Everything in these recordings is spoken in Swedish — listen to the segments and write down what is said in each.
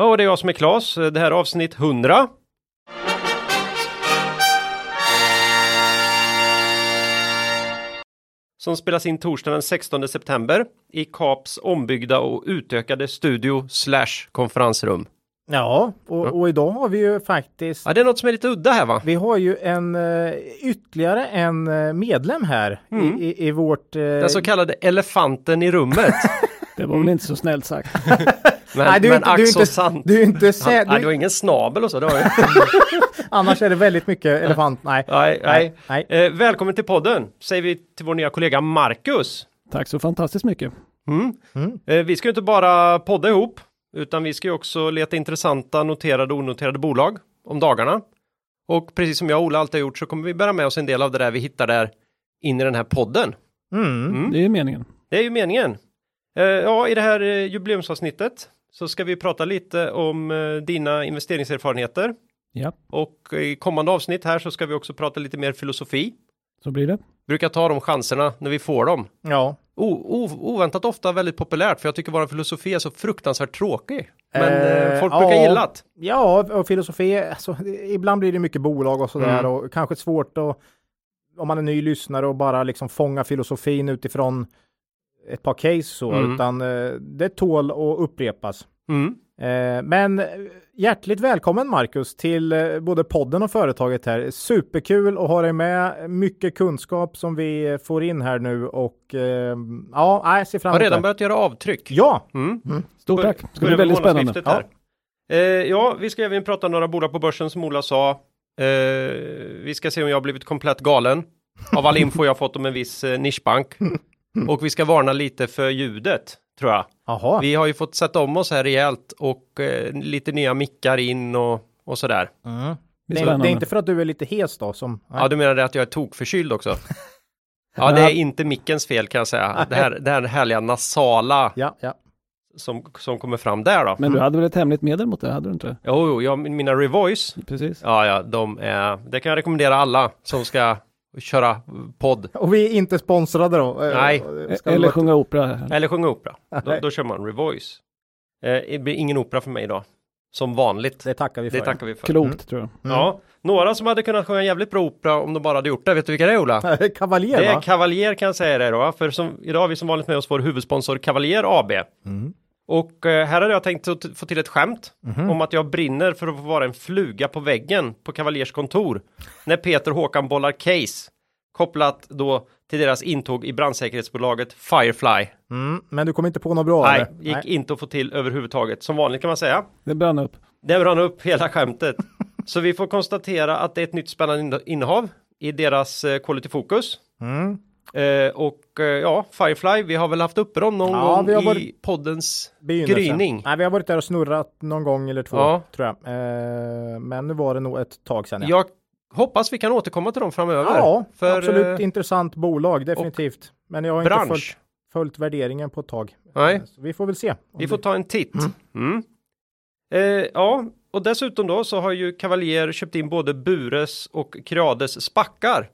Ja, och det är jag som är Klas. Det här är avsnitt 100. Som spelas in torsdagen den 16 september i Kaps ombyggda och utökade studio slash konferensrum. Ja, och, och, idag har vi ju faktiskt. Ja, det är något som är lite udda här va? Vi har ju en uh, ytterligare en uh, medlem här mm. i, i, vårt. Uh... Den så kallade elefanten i rummet. det var väl inte så snällt sagt. Men, Nej, du, men ack så sant. Du är inte sä- Han, du... du har ingen snabel och så. Det har Annars är det väldigt mycket elefant. Nej. nej, nej. nej. Eh, välkommen till podden säger vi till vår nya kollega Marcus. Tack så fantastiskt mycket. Mm. Mm. Eh, vi ska inte bara podda ihop utan vi ska ju också leta intressanta noterade och onoterade bolag om dagarna. Och precis som jag och Ola alltid har gjort så kommer vi bära med oss en del av det där vi hittar där in i den här podden. Mm. Mm. Det är meningen. Det är ju meningen. Eh, ja, i det här eh, jubileumsavsnittet så ska vi prata lite om eh, dina investeringserfarenheter. Ja. Och i kommande avsnitt här så ska vi också prata lite mer filosofi. Så blir det. Brukar ta de chanserna när vi får dem. Ja. O, o, oväntat ofta väldigt populärt för jag tycker vår filosofi är så fruktansvärt tråkig. Men eh, folk brukar ja, gilla det. Ja, och filosofi, alltså, ibland blir det mycket bolag och sådär mm. och kanske svårt att om man är ny lyssnare och bara liksom fånga filosofin utifrån ett par case så, mm. utan eh, det tål att upprepas. Mm. Eh, men hjärtligt välkommen Marcus till eh, både podden och företaget här. Superkul att ha dig med. Mycket kunskap som vi får in här nu och eh, ja, jag ser fram emot Har redan börjat göra avtryck. Ja! Mm. Mm. Stort tack. Det ska bli väldigt spännande. Ja. Eh, ja, vi ska även prata några bolag på börsen som Ola sa. Eh, vi ska se om jag har blivit komplett galen av all info jag fått om en viss eh, nischbank. Och vi ska varna lite för ljudet tror jag. Aha. Vi har ju fått sätta om oss här rejält och eh, lite nya mickar in och, och sådär. Mm. Det, är, det, är, inte för att du är lite hes då som? Nej. Ja, du menar det att jag är tokförkyld också? ja, det är inte mickens fel kan jag säga. Det här, det här härliga nasala ja, ja. Som, som kommer fram där då. Men du hade väl ett hemligt medel mot det, hade du inte? Jo, jo, ja, mina Revoice. Precis. Ja, ja, de är, det kan jag rekommendera alla som ska köra podd. Och vi är inte sponsrade då? Nej. Eller sjunga opera. Eller sjunga opera. Då, då kör man Revoice. Eh, det blir ingen opera för mig idag. Som vanligt. Det tackar vi för. Det tackar vi för. Klokt mm. tror jag. Mm. Ja, några som hade kunnat sjunga jävligt bra opera om de bara hade gjort det. Vet du vilka det är Ola? Cavalier Det är Cavalier kan jag säga det då. För som, idag har vi som vanligt med oss vår huvudsponsor Cavalier AB. Mm. Och eh, här hade jag tänkt att få till ett skämt mm. om att jag brinner för att få vara en fluga på väggen på Cavaliers kontor. När Peter Håkan bollar case kopplat då till deras intåg i brandsäkerhetsbolaget Firefly. Mm, men du kom inte på något bra? Nej, eller? gick Nej. inte att få till överhuvudtaget. Som vanligt kan man säga. Det brann upp. Det brann upp hela skämtet. Så vi får konstatera att det är ett nytt spännande innehav i deras eh, Quality Focus. Mm. Eh, och eh, ja, Firefly, vi har väl haft uppe dem någon ja, gång varit... i poddens gryning. Nej, vi har varit där och snurrat någon gång eller två, ja. tror jag. Eh, men nu var det nog ett tag sedan. Ja. Jag hoppas vi kan återkomma till dem framöver. Ja, för, absolut eh, intressant bolag, definitivt. Men jag har bransch. inte följt, följt värderingen på ett tag. Nej. Så vi får väl se. Vi får ta en titt. Mm. Mm. Eh, ja, och dessutom då så har ju Cavalier köpt in både Bures och Creades spackar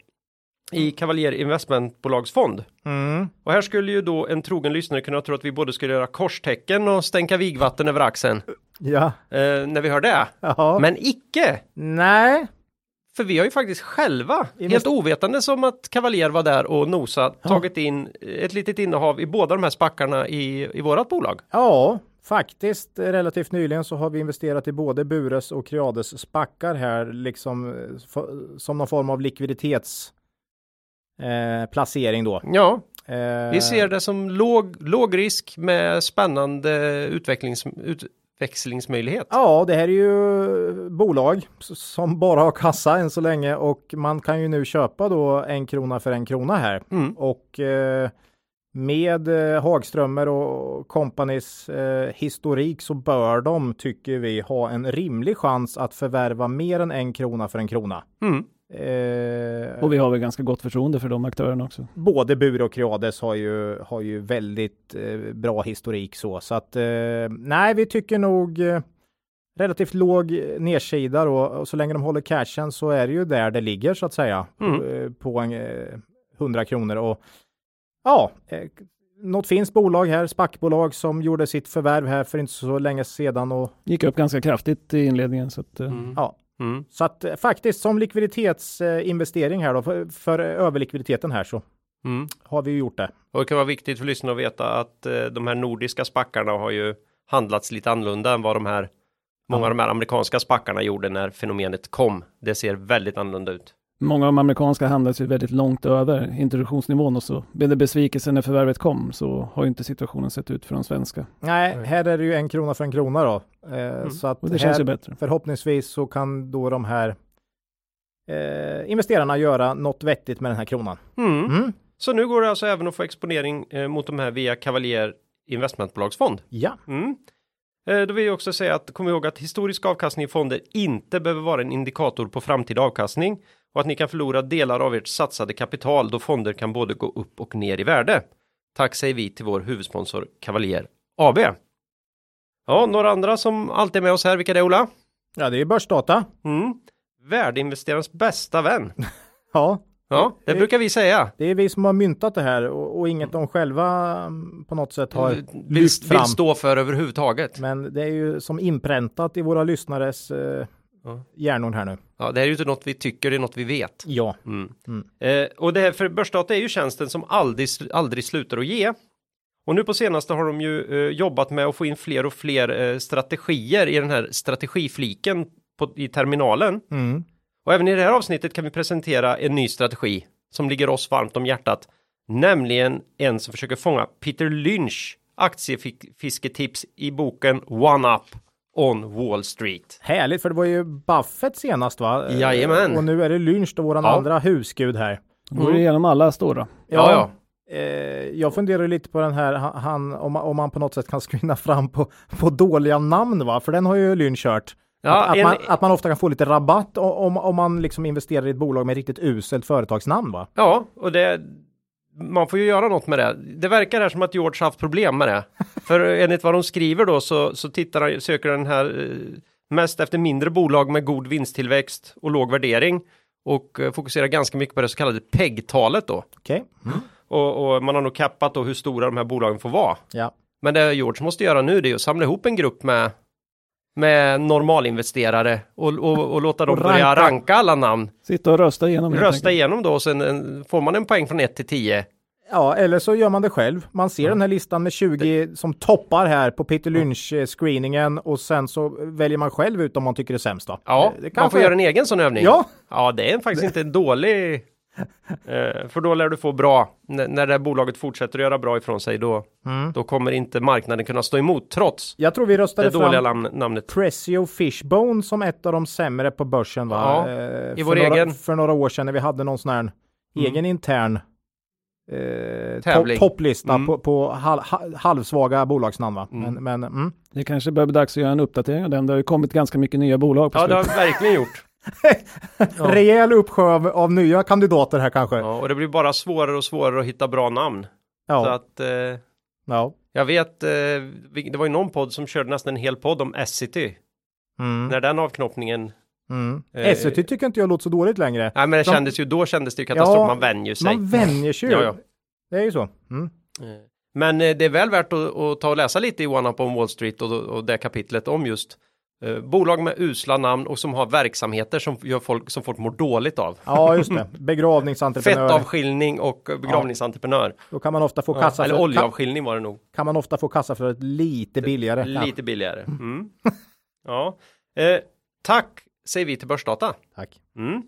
i Cavalier Investmentbolagsfond. Mm. Och här skulle ju då en trogen lyssnare kunna tro att vi både skulle göra korstecken och stänka vigvatten över axeln. Ja. Eh, när vi hör det. Jaha. Men icke! Nej. För vi har ju faktiskt själva, vi helt ovetande som att Cavalier var där och nosat, ja. tagit in ett litet innehav i båda de här spackarna i, i vårat bolag. Ja, faktiskt relativt nyligen så har vi investerat i både Bures och Creades spackar här, liksom som någon form av likviditets eh, placering då. Ja, eh, vi ser det som låg, låg risk med spännande utvecklings, utväxlingsmöjlighet. Ja, det här är ju bolag som bara har kassa än så länge och man kan ju nu köpa då en krona för en krona här mm. och eh, med eh, Hagströmer och kompanys eh, historik så bör de, tycker vi, ha en rimlig chans att förvärva mer än en krona för en krona. Mm. Eh, Och vi har väl ganska gott förtroende för de aktörerna också. både Bure och Creades har ju, har ju väldigt eh, bra historik så. Så att eh, nej, vi tycker nog eh, relativt låg nedsida då. Och så länge de håller cashen så är det ju där det ligger så att säga. Mm. Eh, på en, eh, 100 kronor. Och ja, eh, något finskt bolag här, SPAC-bolag som gjorde sitt förvärv här för inte så länge sedan. Och, Gick upp ganska kraftigt i inledningen så att eh, Mm. ja, Mm. så att eh, faktiskt som likviditetsinvestering här då, för, för överlikviditeten här så Mm. har vi ju gjort det. Och det kan vara viktigt för lyssnarna att veta att eh, de här nordiska spackarna har ju handlats lite annorlunda än vad de här många av de här amerikanska spackarna gjorde när fenomenet kom. Det ser väldigt annorlunda ut. Många av de amerikanska handlas ju väldigt långt över introduktionsnivån och så blev det besvikelse när förvärvet kom så har ju inte situationen sett ut för de svenska. Nej, här är det ju en krona för en krona då. Eh, Så att Och det känns ju här, bättre. förhoppningsvis så kan då de här eh, investerarna göra något vettigt med den här kronan. Mm. Mm. Så nu går det alltså även att få exponering eh, mot de här via Cavalier investmentbolagsfond. Ja, Mm. Eh, Då vill jag också säga att kom ihåg att historisk avkastning i fonder inte behöver vara en indikator på framtida avkastning och att ni kan förlora delar av ert satsade kapital då fonder kan både gå upp och ner i värde. Tack säger vi till vår huvudsponsor Cavalier AB. Ja, några andra som alltid är med oss här, vilka är det Ola? ja det är börsdata. Mm. Värdeinvesterarens bästa vän. Ja, Ja, det Det- brukar vi säga. det är vi som har myntat det här och, och inget de själva mm, på något sätt har Vill, lyft fram. vill stå för överhuvudtaget. Men det är ju som inpräntat i våra lyssnares eh, Ja. hjärnor här nu. Ja, det här är ju inte något vi tycker, det är något vi vet. Ja, Mm. Mm. Eh, och det här för Börsdata är ju tjänsten som aldrig, aldrig slutar att ge. Och nu på senaste har de ju eh, jobbat med att få in fler och fler eh, strategier i den här strategifliken på, i terminalen. mm. Och även i det här avsnittet kan vi presentera en ny strategi som ligger oss varmt om hjärtat. Nämligen en som försöker fånga Peter Lynch aktiefisketips i boken One Up on Wall Street. härligt för det var ju Buffett senast va? Jajamän. Och nu är det Lynch då, våran Ja. andra husgud här. Går Mm. igenom alla stora. Ja, ja. Eh, jag funderar lite på den här, han, om, man, om man på något sätt kan screena fram på, på dåliga namn va? För den har ju Lynch kört. Ja, att, att, en- man, att man ofta kan få lite rabatt om, om man liksom investerar i ett bolag med riktigt uselt företagsnamn va? Ja, och det man får ju göra något med det. Det verkar här som att George haft problem med det. För enligt vad de skriver då så, så tittar han, söker den här eh, mest efter mindre bolag med god vinsttillväxt och låg värdering och eh, fokuserar ganska mycket på det så kallade PEG-talet då. Okej? Och, och man har nog kappat då hur stora de här bolagen får vara. Ja. Men det George måste göra nu det är att samla ihop en grupp med med normalinvesterare och, och, och låta dem Och börja ranka. ranka alla namn. Sitta och rösta igenom. Rösta igenom då och sen en, får man en poäng från 1 till 10 Ja, eller så gör man det själv. Man ser den här listan med 20 som toppar här på Peter Lynch-screeningen och sen så väljer man själv ut om man tycker det är sämst då. Ja, det man kanske- får göra en egen sån övning. Ja, Ja, det är faktiskt inte en dålig. Eh, för då lär du få bra. N- när det här bolaget fortsätter att göra bra ifrån sig då, Mm. då kommer inte marknaden kunna stå emot trots jag tror vi det röstade dåliga fram namn, namnet. Pressio Fishbone som ett av de sämre på börsen va? Ja, Eh, i vår några, egen. För några år sedan när vi hade någon sån här Mm. egen intern eh, topplista Mm. på, på hal, ha, halvsvaga bolagsnamn va? Mm. Men, men mm. Det kanske börjar bli dags att göra en uppdatering av den. Det har ju kommit ganska mycket nya bolag på Ja, det har verkligen gjort. Ja. Rejäl uppsjö av, av nya kandidater här kanske. Ja. Och det blir bara svårare och svårare att hitta bra namn. Så Ja. att eh, ja. jag vet, eh, det var ju någon podd som körde nästan en hel podd om Essity. Mm. När den avknoppningen, Mm. Eh, SVT tycker inte jag låter så dåligt längre. nej men det De- kändes ju, då kändes det ju katastrof, Ja, man vänjer sig. Man vänjer sig ju. Ja, ja. Det är ju så. Mm. Eh, Men eh, det är väl värt att, att ta och läsa lite i One Up on Wall Street och, och det kapitlet om just eh, bolag med usla namn och som har verksamheter som gör folk som folk mår dåligt av. Ja, just det. Begravningsentreprenör. Fettavskiljning och begravningsentreprenör. Då kan man ofta få Ja, kassa eller för, kan, oljeavskiljning var det nog. kan man ofta få kassa för lite billigare. Lite billigare. Mm. ja. Eh, tack säger vi till Börsdata. Tack. Mm.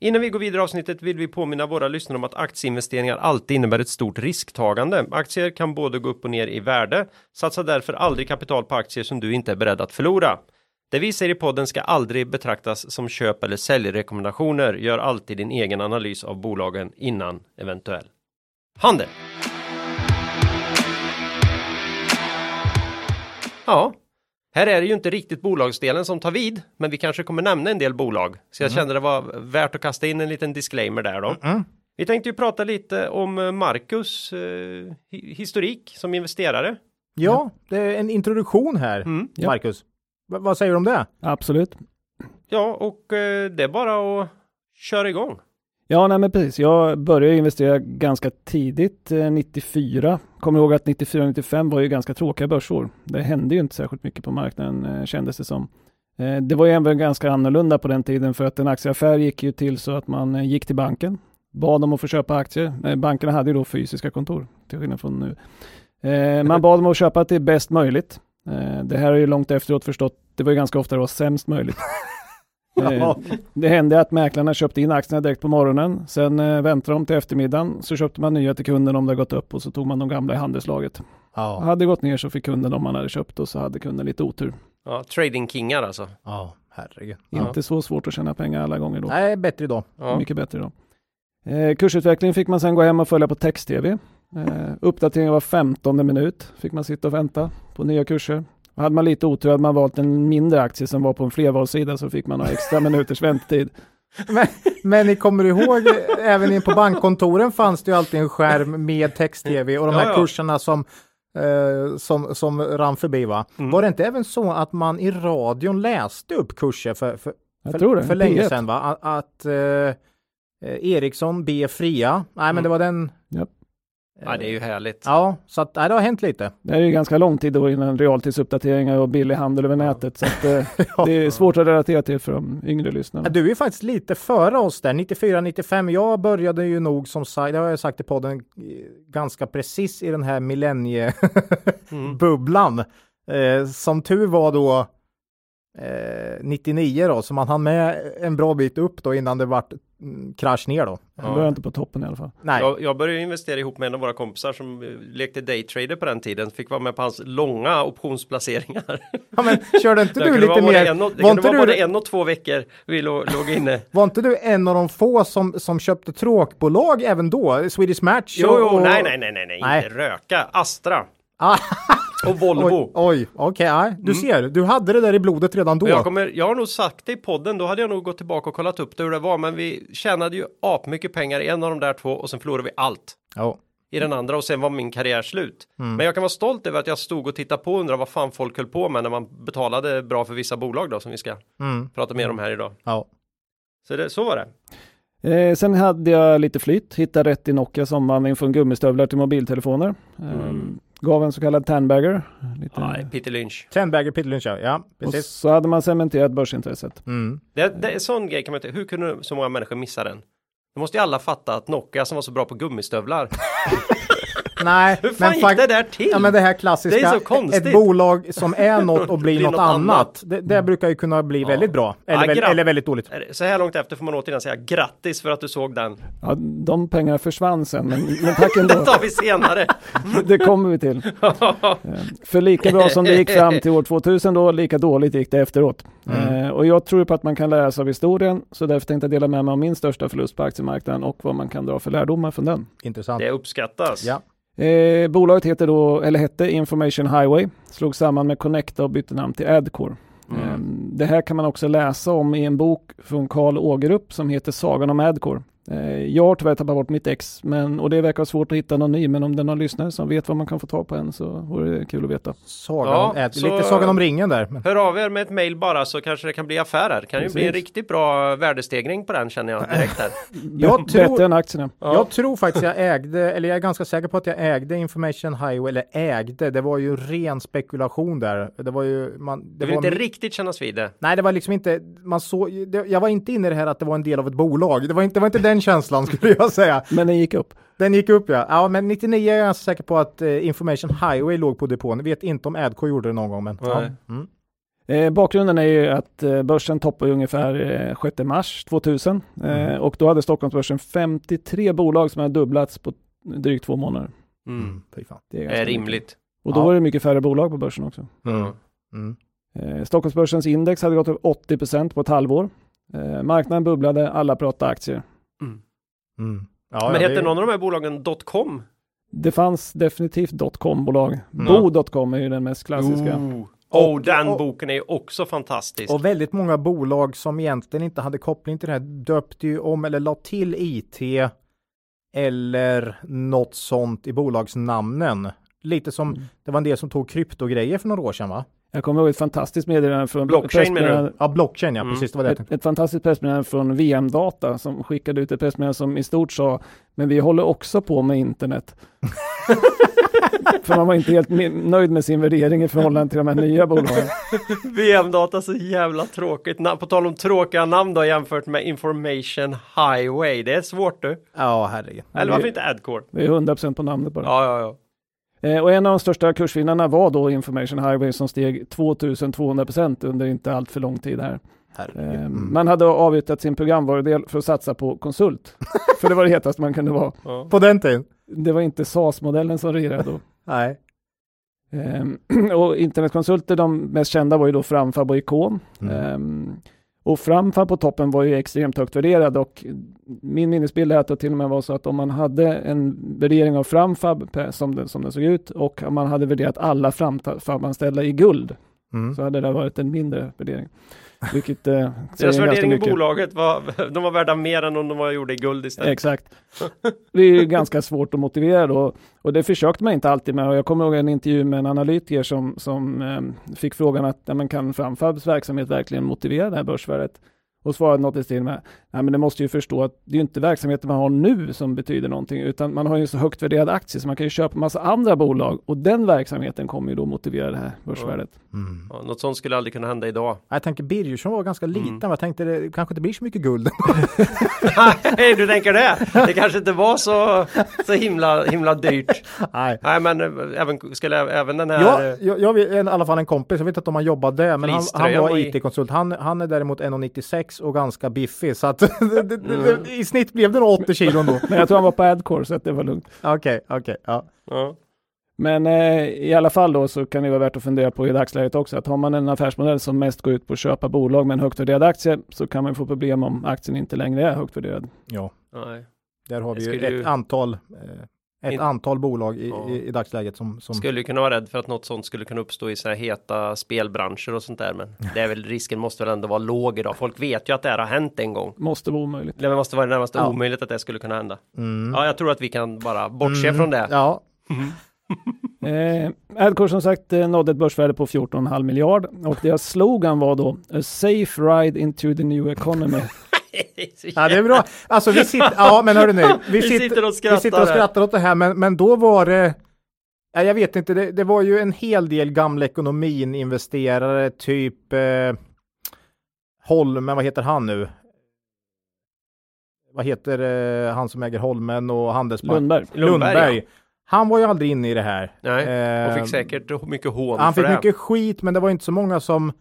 Innan vi går vidare avsnittet vill vi påminna våra lyssnare om att aktieinvesteringar alltid innebär ett stort risktagande. Aktier kan både gå upp och ner i värde. Satsa därför aldrig kapital på aktier som du inte är beredd att förlora. Det vi säger i podden ska aldrig betraktas som köp eller säljrekommendationer. Gör alltid din egen analys av bolagen innan eventuell handel. Ja, här är det ju inte riktigt bolagsdelen som tar vid, men vi kanske kommer nämna en del bolag. Så jag kände det var värt att kasta in en liten disclaimer där då. Mm. Vi tänkte ju prata lite om eh, Marcus eh, hi- historik som investerare. Ja, det är en introduktion här, Mm. Marcus. V- vad säger du om det? Absolut. Ja, och eh, det är bara att köra igång. Ja, nej men precis. Jag började investera ganska tidigt, eh, 94. Kommer ihåg att 94-95 var ju ganska tråkiga börsår. Det hände ju inte särskilt mycket på marknaden eh, kändes det som. Eh, det var ju även ganska annorlunda på den tiden för att en aktieaffär gick ju till så att man gick till banken, bad dem att få köpa aktier. Bankerna hade ju då fysiska kontor, till skillnad från nu. Man bad dem att köpa till bäst möjligt. Det här är ju långt efteråt förstått, det var ju ganska ofta det var sämst möjligt. Eh, Ja. det hände att mäklarna köpte in aktierna direkt på morgonen. Sen eh, väntade de till eftermiddagen. Så köpte man nya till kunden om det gått upp och så tog man de gamla i handelslaget. Ja. Hade det gått ner så fick kunden de man hade köpt och så hade kunden lite otur. Ja, trading-kingar alltså. Ja, herregud. Ja. Inte så svårt att tjäna pengar alla gånger då. Nej, bättre idag. Ja. Mycket bättre då. Eh, kursutveckling fick man sen gå hem och följa på text-tv. Eh, uppdatering var 15 minut. Fick man sitta och vänta på nya kurser. Hade man lite otur hade man valt en mindre aktie som var på en flervalssida så fick man några extra minuters väntetid. Men, men ni kommer ihåg, även in på bankkontoren fanns det ju alltid en skärm med text-tv och de här Ja, ja. kurserna som, eh, som, som rann förbi va? Mm. Var det inte även så att man i radion läste upp kurser för, för, Jag för, tror det. för länge P1. sedan va? Att, att eh, Ericsson B fria, nej men Mm. det var den. Japp. Ja, det är ju härligt. Ja, så att nej, det har hänt lite. Det är ju ganska lång tid då innan realtidsuppdateringar och billig handel över nätet. Så att, eh, det är svårt att relatera till för de yngre lyssnarna. Ja, Du är faktiskt lite före oss där, 94-95. Jag började ju nog som sagt, det har jag sagt i podden, eh, ganska precis i den här millenniebubblan. Mm. Eh, som tur var då eh, 99 då, så man hann med en bra bit upp då innan det vart mm, krasch ner då. Jag börjar inte på toppen i alla fall. Nej, Jag, jag började investera ihop med en av våra kompisar som eh, lekte daytrader på den tiden. Fick vara med på hans långa optionsplaceringar. ja, men körde inte du lite både mer? En och, det var, kunde inte vara både du, en och två veckor vi låg, låg inne. var inte du en av de få som, som köpte tråkbolag även då? Swedish Match? Jo, och- jo, nej, nej, nej, nej, Nej. inte röka. Astra Ah, och Volvo. oj, oj okej, nej, du ser, du hade det där i blodet redan då. Jag, kommer, jag har nog sagt det i podden, då hade jag nog gått tillbaka och kollat upp det hur det var, men vi tjänade ju apmycket pengar i en av de där två och sen förlorade vi allt Ja. i den andra och sen var min karriär slut. Mm. Men jag kan vara stolt över att jag stod och tittade på och undrade vad fan folk höll på med när man betalade bra för vissa bolag då som vi ska Mm. prata mer om här idag. Ja. Så, det, så var det. Eh, sen hade jag lite flytt, hittade rätt i Nokias omvandling från gummistövlar till mobiltelefoner. Eh, Mm. Gav en så kallad tanbagger. Lite, Nej, Peter Lynch. Ten bagger Peter Lynch, ja. ja, och precis. så hade man cementerat börsintresset. Mm. Det, det är en sån grej kan man inte, hur kunde så många människor missa den? Nu måste ju alla fatta att Nokia som var så bra på gummistövlar. Nej, Hur fan gick fakt- det där till? Ja men det här klassiska, Det är så konstigt. ett bolag som är något och blir Blir något, något annat. annat. Det, det brukar ju kunna bli väldigt bra. Eller, Ja, väl, eller väldigt dåligt. Det- Så här långt efter får man återigen säga grattis för att du såg den. Ja, de pengarna försvann sen, men, men tack Det ändå. tar vi senare. det kommer vi till. Eh, För lika bra som det gick fram till år 2000 då, lika dåligt gick det efteråt. Mm. Eh, och jag tror på att man kan lära sig av historien, så därför tänkte jag dela med mig av min största förlust på aktiemarknaden och vad man kan dra för lärdomar från den. Intressant. Det uppskattas. Ja. Eh, bolaget heter då, eller hette Information Highway, slog samman med Connecta och bytte namn till Adcore. Mm. Eh, det här kan man också läsa om i en bok från Karl Ågerup som heter Sagan om Adcore. Eh, jag har tyvärr tappat bort mitt ex, men, och det verkar svårt att hitta någon ny, men om det är någon lyssnare som vet vad man kan få tag på en så vore det kul att veta. Sagan Ja, så- Lite Sagan om ringen där. Men, Hör av er med ett mail bara så kanske det kan bli affärer. Det kan ju bli en Precis. riktigt bra värdestegring på den känner jag direkt här. jag, tror, Bättre än aktierna. Ja. jag tror faktiskt jag ägde, eller jag är ganska säker på att jag ägde Information Highway, eller ägde, det var ju ren spekulation där. Det var ju, man, Det det vill var, inte riktigt kännas vid det. Nej, det var liksom inte, man såg, det, jag var inte inne i det här att det var en del av ett bolag. Det var inte, det var inte den känslan skulle jag säga. Men den gick upp. Den gick upp ja. Ja, men 99 är jag ganska säker på att eh, Information Highway låg på depån. Vet inte om Adco gjorde det någon gång, men ja. Mm. Eh, bakgrunden är ju att eh, börsen toppade ungefär eh, 6 mars 2000 eh, Mm. och då hade Stockholmsbörsen 53 bolag som hade dubblats på drygt två månader. Mm. Fan. Det är mycket. rimligt. Och då Ja. var det mycket färre bolag på börsen också. Mm. Mm. Eh, Stockholmsbörsens index hade gått upp 80% på ett halvår. Eh, marknaden bubblade, alla pratade aktier. Mm. Ja, Men ja, heter det- någon av de här bolagen .com? Det fanns definitivt dotcom-bolag. Mm. Bo.com är ju den mest klassiska. Ooh. Och, oh, den och, boken är ju också fantastisk. Och väldigt många bolag som egentligen inte hade koppling till det här döpte ju om eller la till IT eller något sånt i bolagsnamnen. Lite som, mm. det var en del som tog kryptogrejer för några år sedan va? Jag kommer ihåg ett fantastiskt meddelande från Blockchain menar du? Ja, blockchain ja, mm. precis. Det var det. Ett, ett fantastiskt pressmeddelande från VM Data som skickade ut ett pressmeddelande som i stort sa, men vi håller också på med internet. För man var inte helt nöjd med sin värdering i förhållande till de här nya bolagen. VM-data så jävla tråkigt. På tal om tråkiga namn då jämfört med Information Highway. Det är svårt du. Ja, herregud. Eller varför inte Adcore? Det är 100% på namnet bara. Ja, ja, ja. Eh, och en av de största kursvinnarna var då Information Highway som steg 2200% under inte allt för lång tid här. Eh, mm. Man hade avyttrat sin programvarudel för att satsa på konsult. för det var det hetaste man kunde vara. Ja. På den tiden? Det var inte SAS-modellen som regerade då. Nej. Um, och internetkonsulter, de mest kända var ju då Framfab och Icon. Mm. Och Framfab på toppen var ju extremt högt värderad och min minnesbild är att det till och med var så att om man hade en värdering av Framfab som den, som den såg ut och man hade värderat alla Framfab-anställda i guld mm. så hade det varit en mindre värdering. Vilket eh, Deras värdering i bolaget var, de var värda mer än om de var gjorda i guld istället. Exakt. Det är ju ganska svårt att motivera då. Och det försökte man inte alltid med. Och jag kommer ihåg en intervju med en analytiker som, som eh, fick frågan att ja, men kan Framfabs verksamhet verkligen motivera det här börsvärdet? Och svarade något i stil med, nej men det måste ju förstå att det är inte verksamheten man har nu som betyder någonting, utan man har ju så högt värderad aktie så man kan ju köpa massa andra bolag och den verksamheten kommer ju då motivera det här börsvärdet. Mm. Ja, något sånt skulle aldrig kunna hända idag. Jag tänker Birgersson var ganska liten, mm. jag tänkte det kanske inte blir så mycket guld. Nej, du tänker det? Det kanske inte var så, så himla, himla dyrt. Nej. Nej, men eh, även, skulle även den här... Ja, jag, jag vet i alla fall en kompis, jag vet inte om han jobbade där, men han, han var IT-konsult. Han, han är däremot 1,96 och ganska biffig så att mm. i snitt blev det nog 80 kilo ändå. Men jag tror han var på Adcore så att det var lugnt. Okej, okay, okej, okay, ja. ja. Men eh, i alla fall då så kan det vara värt att fundera på i dagsläget också att har man en affärsmodell som mest går ut på att köpa bolag med en högt värderad aktie så kan man få problem om aktien inte längre är högt värderad. Ja, Nej. där har vi ju ett ju... antal eh, ett In... antal bolag i, ja. i, i, dagsläget som, som skulle kunna vara rädd för att något sånt skulle kunna uppstå i så här heta spelbranscher och sånt där. Men det är väl risken måste väl ändå vara låg idag. Folk vet ju att det här har hänt en gång. Måste vara omöjligt. Det måste vara närmast ja. omöjligt att det skulle kunna hända. Mm. Ja, jag tror att vi kan bara bortse mm. från det. Ja. eh, Adcore som sagt eh, nådde ett börsvärde på 14,5 miljard och deras slogan var då A safe ride into the new economy. ja, det är bra. Alltså vi sitter, ja men hörru nu, vi, sitter, vi sitter och skrattar, vi sitter och skrattar åt det här, men, men då var det, ja, jag vet inte, det, det var ju en hel del gamla ekonomin-investerare, typ eh, Holmen, vad heter han nu? Vad heter eh, han som äger Holmen och Handelsbank? Lundberg. Lundberg. Lundberg ja. Han var ju aldrig inne i det här. Nej, och fick eh, säkert mycket hån Han fick mycket skit, men det var inte så många som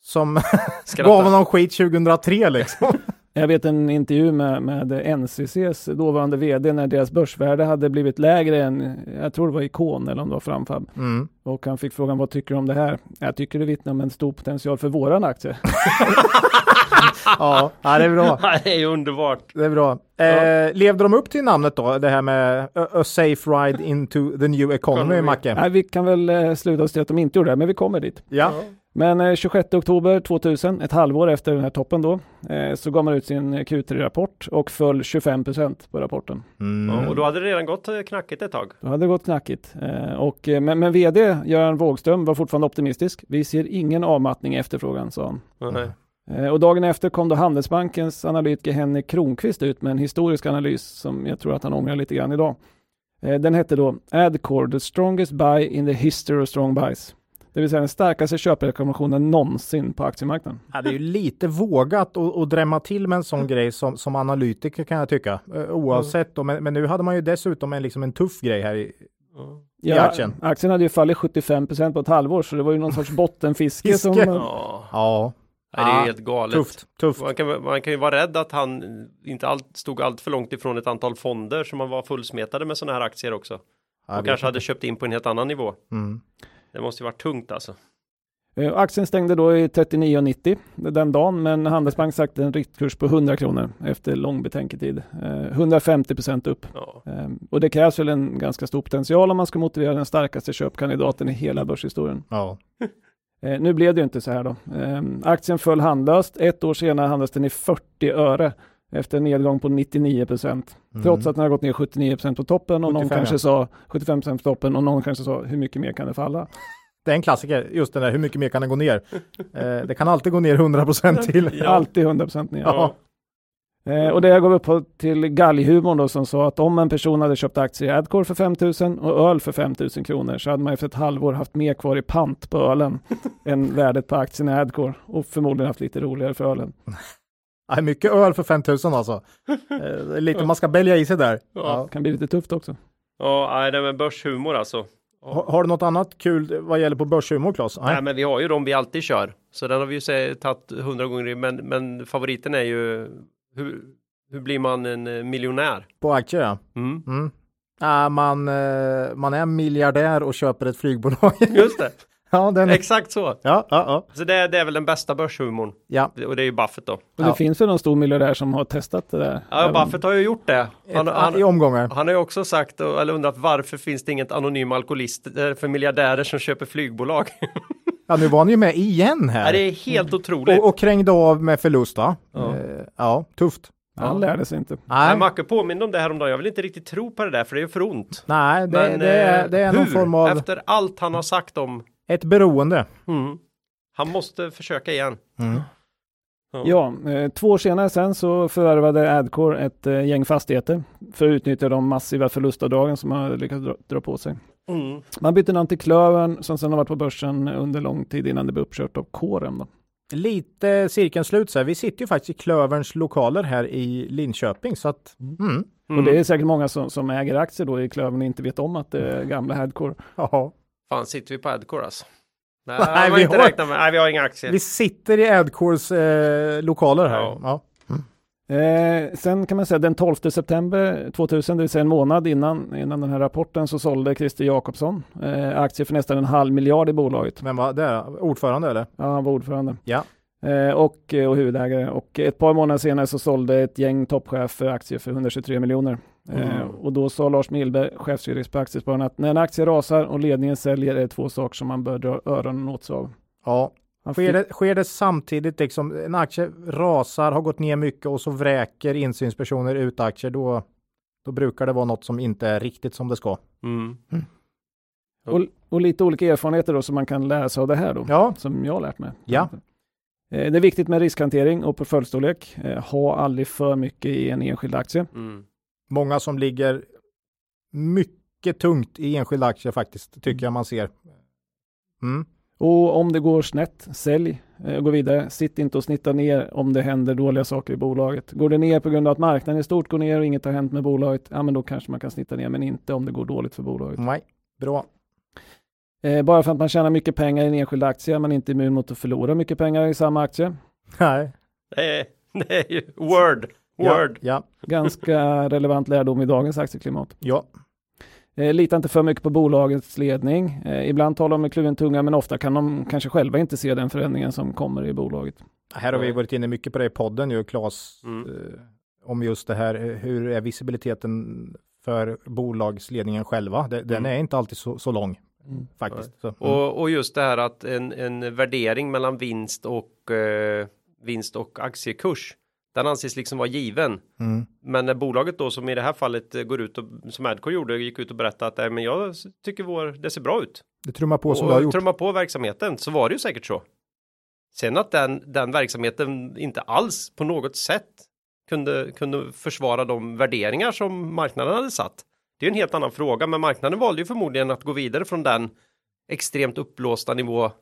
som gav honom skit 2003 liksom. Jag vet en intervju med, med NCCs dåvarande vd när deras börsvärde hade blivit lägre än, jag tror det var Ikon eller om det var Framfab. Mm. Och han fick frågan, vad tycker du om det här? Jag tycker det vittnar om en stor potential för våran aktie. ja, det är bra. det är underbart. Det är bra. Eh, Levde de upp till namnet då? Det här med a, a safe ride into the new economy, Macke? Nej, vi kan väl eh, sluta oss till att de inte gjorde det, men vi kommer dit. Ja. ja. Men 26 eh, oktober 2000, ett halvår efter den här toppen då, eh, så gav man ut sin Q3-rapport och föll 25% på rapporten. Mm. Och då hade det redan gått eh, knackigt ett tag. Då hade det gått knackigt. Och, men, men vd Göran Wågström var fortfarande optimistisk. Vi ser ingen avmattning i efterfrågan, sa han. Mm. Och dagen efter kom då Handelsbankens analytiker Henrik Kronqvist ut med en historisk analys som jag tror att han ångrar lite grann idag. Den hette då Adcore, the strongest buy in the history of strong buys. Det vill säga den starkaste köprekommendationen någonsin på aktiemarknaden. Ja, det är ju lite vågat att, att drämma till med en sån mm. grej som, som analytiker kan jag tycka. Eh, oavsett, mm. men, men, nu hade man ju dessutom en, liksom en tuff grej här i, mm. i ja, aktien. Aktien hade ju fallit 75% på ett halvår, så det var ju någon sorts bottenfiske. Fiske. som, ja. ja. Nej, det är helt galet. Tufft, tufft. Man, kan, man kan ju vara rädd att han inte allt, stod allt för långt ifrån ett antal fonder som man var fullsmetade med sådana här aktier också. och kanske hade köpt in på en helt annan nivå. Mm. Det måste ju varit tungt alltså. Eh, aktien stängde då i 39,90 den dagen, men Handelsbank sagt en riktkurs på 100 kronor efter lång betänketid. 150 eh, procent upp. Ja. Ehm, och det krävs väl en ganska stor potential om man ska motivera den starkaste köpkandidaten i hela börshistorien. Ja. Eh, nu blev det ju inte så här då. Eh, aktien föll handlöst. Ett år senare handlades den i 40 öre efter en nedgång på 99 procent. Mm. Trots att den har gått ner 79 procent på toppen och 75, någon kanske sa 75 procent på toppen och någon kanske sa hur mycket mer kan det falla? Det är en klassiker, just den där hur mycket mer kan det gå ner? eh, det kan alltid gå ner 100 procent till. ja. Alltid 100 procent ner. Ja. Eh, och det gav upp till galghumorn då som sa att om en person hade köpt aktier i Adcore för 5000 och öl för 5000 kronor så hade man efter ett halvår haft mer kvar i pant på ölen än värdet på aktien i Adcore och förmodligen haft lite roligare för ölen. Nej, mycket öl för 5000 alltså. Eh, lite man ska bälja i sig där. Ja. ja. Kan bli lite tufft också. Ja, nej, det är med börshumor alltså. Har, har, du något annat kul vad gäller på börshumor Claes? Nej. nej. men vi har ju de vi alltid kör. Så den har vi ju tagit hundra gånger men, men favoriten är ju hur, hur blir man en eh, miljonär? På aktier ja. Mm. Mm. Äh, man, eh, man är miljardär och köper ett flygbolag. Just det. Ja, den... Exakt så. Ja, ja, ja. Så det, det är väl den bästa börshumorn. Ja. Och det är ju Buffett då. Och det ja. finns väl någon stor miljardär som har testat det där? Ja, Buffett har ju gjort det. Han, Ett, han, I omgångar. Han har ju också sagt, eller undrat varför finns det inget anonym alkoholist eh, för miljardärer som köper flygbolag? Ja, nu var han ju med igen här. Ja, det är helt otroligt. Och, och krängde av med förlust va? Ja, eh, ja tufft. Han lärde sig inte. Nej. Macke påminner om det här om dagen. Jag vill inte riktigt tro på det där för det är för ont. Nej, det, Men, det, är, det är någon form av... Efter allt han har sagt om ett beroende. Mm. Han måste försöka igen. Mm. Ja, eh, två år senare sen så förvärvade Adcore ett eh, gäng fastigheter för att utnyttja de massiva förlustavdragen som man lyckats dra, dra på sig. Mm. Man bytte namn till Klövern som sen har varit på börsen under lång tid innan det blev uppkört av Corem. Då. Lite cirkeln slut så här. Vi sitter ju faktiskt i Klöverns lokaler här i Linköping så att mm. Mm. Och det är säkert många som, som äger aktier då i Klövern och inte vet om att det är gamla Adcore. Ja. Fan, sitter vi på Adcore alltså? Nej, Nej vi, inte har, med. Nej, vi har inga aktier. Vi sitter i Adcores eh, lokaler här. Ja. ja. Mm. Eh, sen kan man säga den 12 september 2000, det vill säga en månad innan, innan den här rapporten, så sålde Christer Jakobsson eh, aktier för nästan en halv miljard i bolaget. Men var det? Ordförande eller? Ja, han var ordförande. Ja. Eh, och, och huvudägare. Och ett par månader senare så sålde ett gäng toppchefer aktier för 123 miljoner. Eh, mm. och då sa Lars Milberg, chefsjurist på Aktiespararna, att när en aktie rasar och ledningen säljer är det två saker som man bör dra öronen åt sig av. Ja, sker det, sker det samtidigt, liksom, en aktie rasar, har gått ner mycket och så vräker insynspersoner ut aktier, då, då brukar det vara något som inte är riktigt som det ska. Mm. Mm. Och, och, lite olika erfarenheter då som man kan lära sig av det här då, ja. som jag har lärt mig. Ja. Eh, det är viktigt med riskhantering och portföljstorlek. Eh, ha aldrig för mycket i en enskild aktie. Mm. Många som ligger mycket tungt i enskilda aktier faktiskt, tycker mm. jag man ser. Mm. Och om det går snett, sälj, eh, gå vidare. Sitt inte och snitta ner om det händer dåliga saker i bolaget. Går det ner på grund av att marknaden i stort går ner och inget har hänt med bolaget, ja men då kanske man kan snitta ner, men inte om det går dåligt för bolaget. Nej, bra. Eh, bara för att man tjänar mycket pengar i en enskild aktie är man inte immun mot att förlora mycket pengar i samma aktie. Nej. Det är, det är ju word. Word. Ja, ja. Ganska relevant lärdom i dagens aktieklimat. Ja. Eh, lita inte för mycket på bolagets ledning. Eh, ibland talar de med kluven tunga, men ofta kan de kanske själva inte se den förändringen som kommer i bolaget. Här har vi varit inne mycket på det i podden ju, Claes, mm. eh, om just det här. Hur är visibiliteten för bolagsledningen själva? Den mm. är inte alltid så, så lång. Mm. Faktiskt. Så, och, mm. och, just det här att en, en värdering mellan vinst och eh, vinst och aktiekurs den anses liksom vara given. Mm. Men när bolaget då som i det här fallet eh, går ut och som Adcore gjorde gick ut och berättade att men jag tycker vår det ser bra ut. Det trummar på som och, det har gjort. Trummar på verksamheten så var det ju säkert så. Sen att den, den verksamheten inte alls på något sätt kunde, kunde försvara de värderingar som marknaden hade satt. Det är en helt annan fråga, men marknaden valde ju förmodligen att gå vidare från den extremt uppblåsta nivå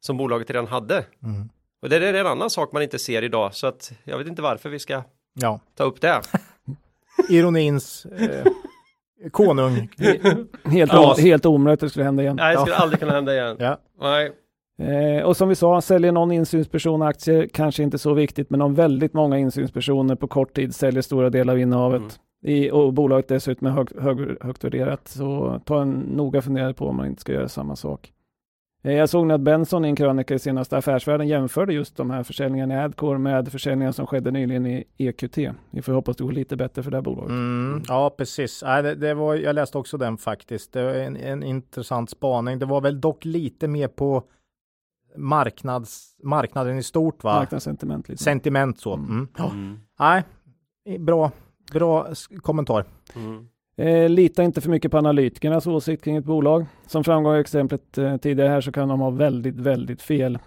som bolaget redan hade. Mm. Och det är en annan sak man inte ser idag, så att jag vet inte varför vi ska ja. ta upp det. Ironins eh, konung. helt, ja. helt omöjligt att det skulle hända igen. Nej, det skulle ja. aldrig kunna hända igen. Ja. Nej. Eh, och som vi sa, säljer någon insynsperson aktier, kanske inte så viktigt, men om väldigt många insynspersoner på kort tid säljer stora delar av innehavet mm. i, och bolaget dessutom är hög, hög, högt värderat, så ta en noga funderare på om man inte ska göra samma sak. Eh, jag såg att Benson i en krönika i senaste Affärsvärlden jämförde just de här försäljningarna i Adcore med försäljningar som skedde nyligen i EQT. Vi får hoppas det går lite bättre för det här bolaget. Mm, ja, precis. Nej, det, det, var, jag läste också den faktiskt. Det var en, en intressant spaning. Det var väl dock lite mer på marknads, marknaden i stort va? Marknadssentiment. Lite. Sentiment så. Mm. Mm. Nej, bra, bra kommentar. Eh, lita inte för mycket på analytikernas åsikt kring ett bolag. Som framgår i exemplet eh, tidigare här så kan de ha väldigt, väldigt fel.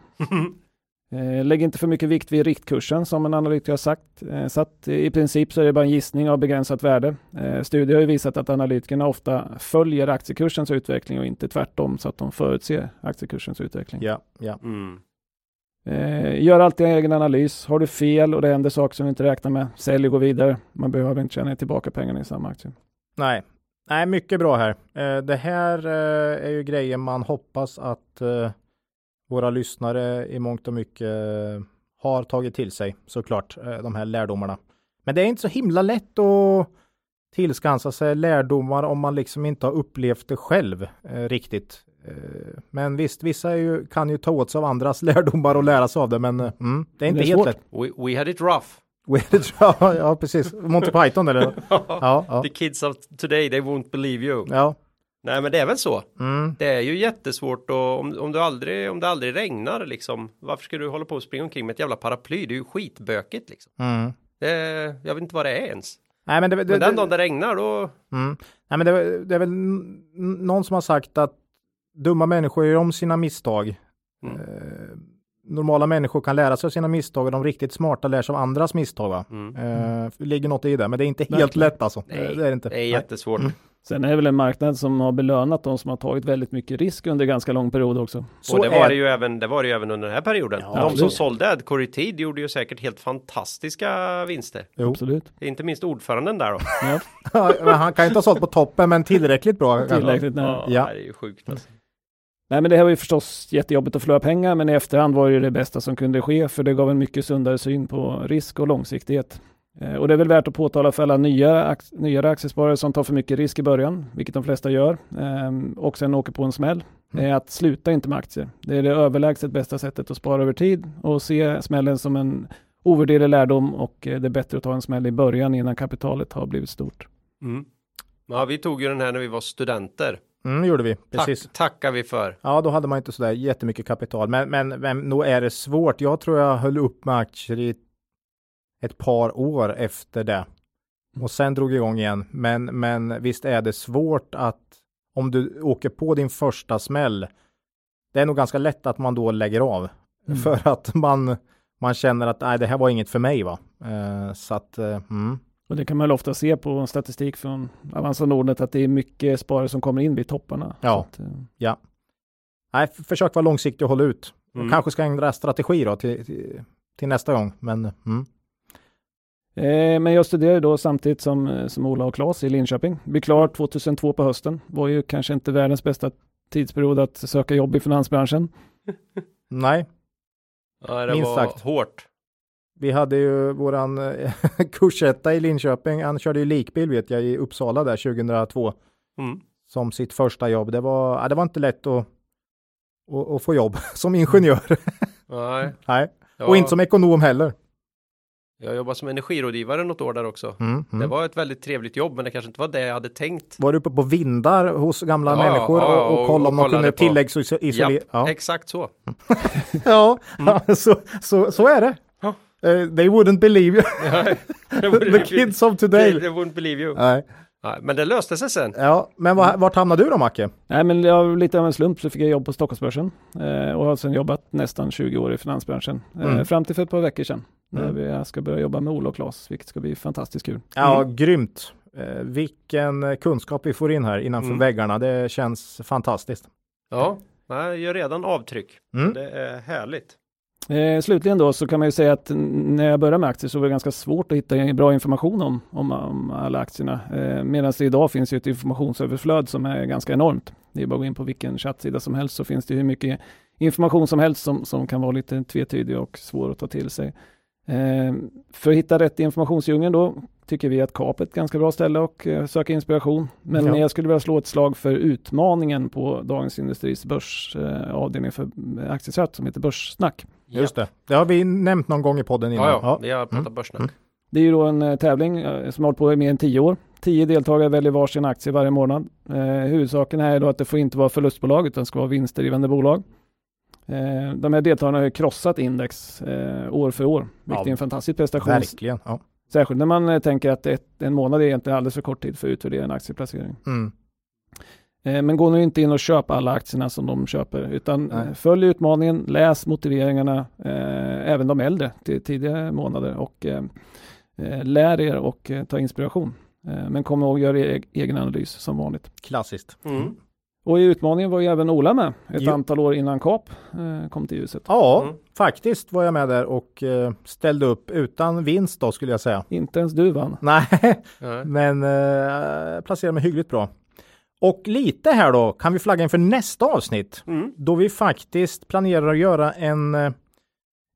eh, lägg inte för mycket vikt vid riktkursen som en analytiker har sagt. Eh, satt, I princip så är det bara en gissning av begränsat värde. Eh, studier har visat att analytikerna ofta följer aktiekursens utveckling och inte tvärtom så att de förutser aktiekursens utveckling. Ja, ja. Mm. Eh, gör alltid en egen analys. Har du fel och det händer saker som du inte räknar med, sälj och gå vidare. Man behöver inte tjäna tillbaka pengarna i samma aktie. Nej, Nej mycket bra här. Eh, det här eh, är ju grejer man hoppas att eh, våra lyssnare i mångt och mycket har tagit till sig såklart, de här lärdomarna. Men det är inte så himla lätt att tillskansa sig lärdomar om man liksom inte har upplevt det själv eh, riktigt. Men visst, vissa ju, kan ju ta åt sig av andras lärdomar och lära sig av det, men mm, det är inte det är helt svårt. lätt. We, we had it rough. ja, ja, precis. Monty Python eller? ja, ja. The kids of today, they won't believe you. Ja. Nej men det är väl så. Mm. Det är ju jättesvårt och om, om, du aldrig, om det aldrig regnar liksom. Varför ska du hålla på och springa omkring med ett jävla paraply? Det är ju skitbökigt liksom. Mm. Det, jag vet inte vad det är ens. Nej, men, det, det, men den dagen det regnar då. Mm. Nej, men det, det, är väl någon som har sagt att dumma människor gör om sina misstag. Mm. Normala människor kan lära sig av sina misstag och de riktigt smarta lär sig av andras misstag. Va? Mm. Eh, det ligger något i det, men det är inte helt lätt alltså. Nej, det är, inte. Det är jättesvårt. Mm. Sen är det väl en marknad som har belönat de som har tagit väldigt mycket risk under ganska lång period också. Så och det var det ju även, det var det ju även under den här perioden. Ja, de som sålde Adcore Tid gjorde ju säkert helt fantastiska vinster. Jo. Absolut. Inte minst ordföranden där då. ja. han kan ju inte ha sålt på toppen, men tillräckligt bra. Tillräckligt, nej. Ja, ja. det är ju sjukt alltså. Nej, men det här var ju förstås jättejobbigt att förlora pengar, men i efterhand var det ju det bästa som kunde ske, för det gav en mycket sundare syn på risk och långsiktighet. Eh, och det är väl värt att påtala för alla nya, nyare aktiesparare som tar för mycket risk i början, vilket de flesta gör, ehm, och sen åker på en smäll, mm. är att sluta inte med aktier. Det är det överlägset bästa sättet att spara över tid och se smällen som en ovärderlig lärdom och eh, det är bättre att ta en smäll i början innan kapitalet har blivit stort. Mm. Ja, vi tog ju den här när vi var studenter. Mm, gjorde vi. Precis. Tack, tackar vi för. Ja, då hade man inte sådär jättemycket kapital. Men, men, men nog är det svårt. Jag tror jag höll upp med aktier i ett par år efter det. Och sen drog igång igen. Men, men visst är det svårt att om du åker på din första smäll. Det är nog ganska lätt att man då lägger av. Mm. För att man, man känner att nej, det här var inget för mig. va. Eh, så att, eh, mm. Och det kan man ofta se på statistik från Avanza Nordnet att det är mycket sparare som kommer in vid topparna. Ja, att, eh, ja. Nej, försök vara långsiktig och hålla ut. Mm. kanske ska ändra strategi då till, till, till nästa gång. Men, mm. eh, men jag studerade då samtidigt som, eh, som Ola och Claes i Linköping. Blev klar 2002 på hösten. Var ju kanske inte världens bästa tidsperiod att söka jobb i finansbranschen. Nej. Ja, det Minst var sagt. hårt. Vi hade ju våran eh, kursetta i Linköping. Han körde ju likbil vet jag i Uppsala där 2002. Mm. Som sitt första jobb. Det var, ja, det var inte lätt att, att, att få jobb som ingenjör. Nej. Nej. Och inte som ekonom heller. Jag jobbade som energirådgivare något år där också. Mm, mm. Det var ett väldigt trevligt jobb, men det kanske inte var det jag hade tänkt. Var du uppe på vindar hos gamla ja, människor ja, och, och, och kollade om de kunde tilläggsisolera? Ja, exakt så. ja, mm. så, så, så är det. Uh, they wouldn't believe you. The kids of today. They, wouldn't believe you. Nej. Nej, men det löste sig sen. Ja, men var, vart hamnade du då Macke? Nej, men jag, lite av en slump så fick jag jobb på Stockholmsbörsen eh, och har sedan jobbat nästan 20 år i finansbranschen. Eh, mm. fram till för ett par veckor sedan. Mm. När vi ska börja jobba med Ola och Claes, vilket ska bli fantastiskt kul. Ja, mm. grymt. Eh, vilken kunskap vi får in här innanför mm. väggarna. Det känns fantastiskt. Ja, jag gör redan avtryck. Mm. Det är härligt. Eh, slutligen då så kan man ju säga att när jag började med aktier så var det ganska svårt att hitta bra information om, om, om alla aktierna. Eh, Medan det idag finns ju ett informationsöverflöd som är ganska enormt. Det är bara att gå in på vilken chattsida som helst så finns det hur mycket information som helst som, som kan vara lite tvetydig och svår att ta till sig. Eh, för att hitta rätt i informationsdjungeln då tycker vi att KAP är ett ganska bra ställe och eh, söka inspiration. Men ja. jag skulle vilja slå ett slag för utmaningen på Dagens Industris börsavdelning eh, för aktiechatt som heter Börssnack. Just det. Det har vi nämnt någon gång i podden innan. Ja, ja. vi har pratat mm. börssnack. Mm. Det är ju då en eh, tävling eh, som har hållit på i mer än tio år. Tio deltagare väljer varsin aktie varje månad. Eh, huvudsaken är då att det får inte vara förlustbolag utan det ska vara vinstdrivande bolag. Eh, de här deltagarna har ju krossat index eh, år för år, vilket Ja, är en fantastisk prestation. Verkligen. Ja. Särskilt när man eh, tänker att ett, en månad är egentligen alldeles för kort tid för att utvärdera en aktieplacering. Mm. Eh, Men gå nu inte in och köp alla aktierna som de köper, utan Nej. eh, följ utmaningen, läs motiveringarna, eh, även de äldre till tidigare månader och eh, eh, lär er och eh, ta inspiration. Eh, men kom ihåg, gör er egen analys som vanligt. Klassiskt. Mm. Och i utmaningen var ju även Ola med ett Jo. antal år innan KAP eh, kom till ljuset. Ja, Mm. faktiskt var jag med där och eh, ställde upp utan vinst då skulle jag säga. Inte ens du vann. Nej, Nej. men eh, placerade mig hyggligt bra. Och lite här då kan vi flagga inför nästa avsnitt Mm. då vi faktiskt planerar att göra en, eh,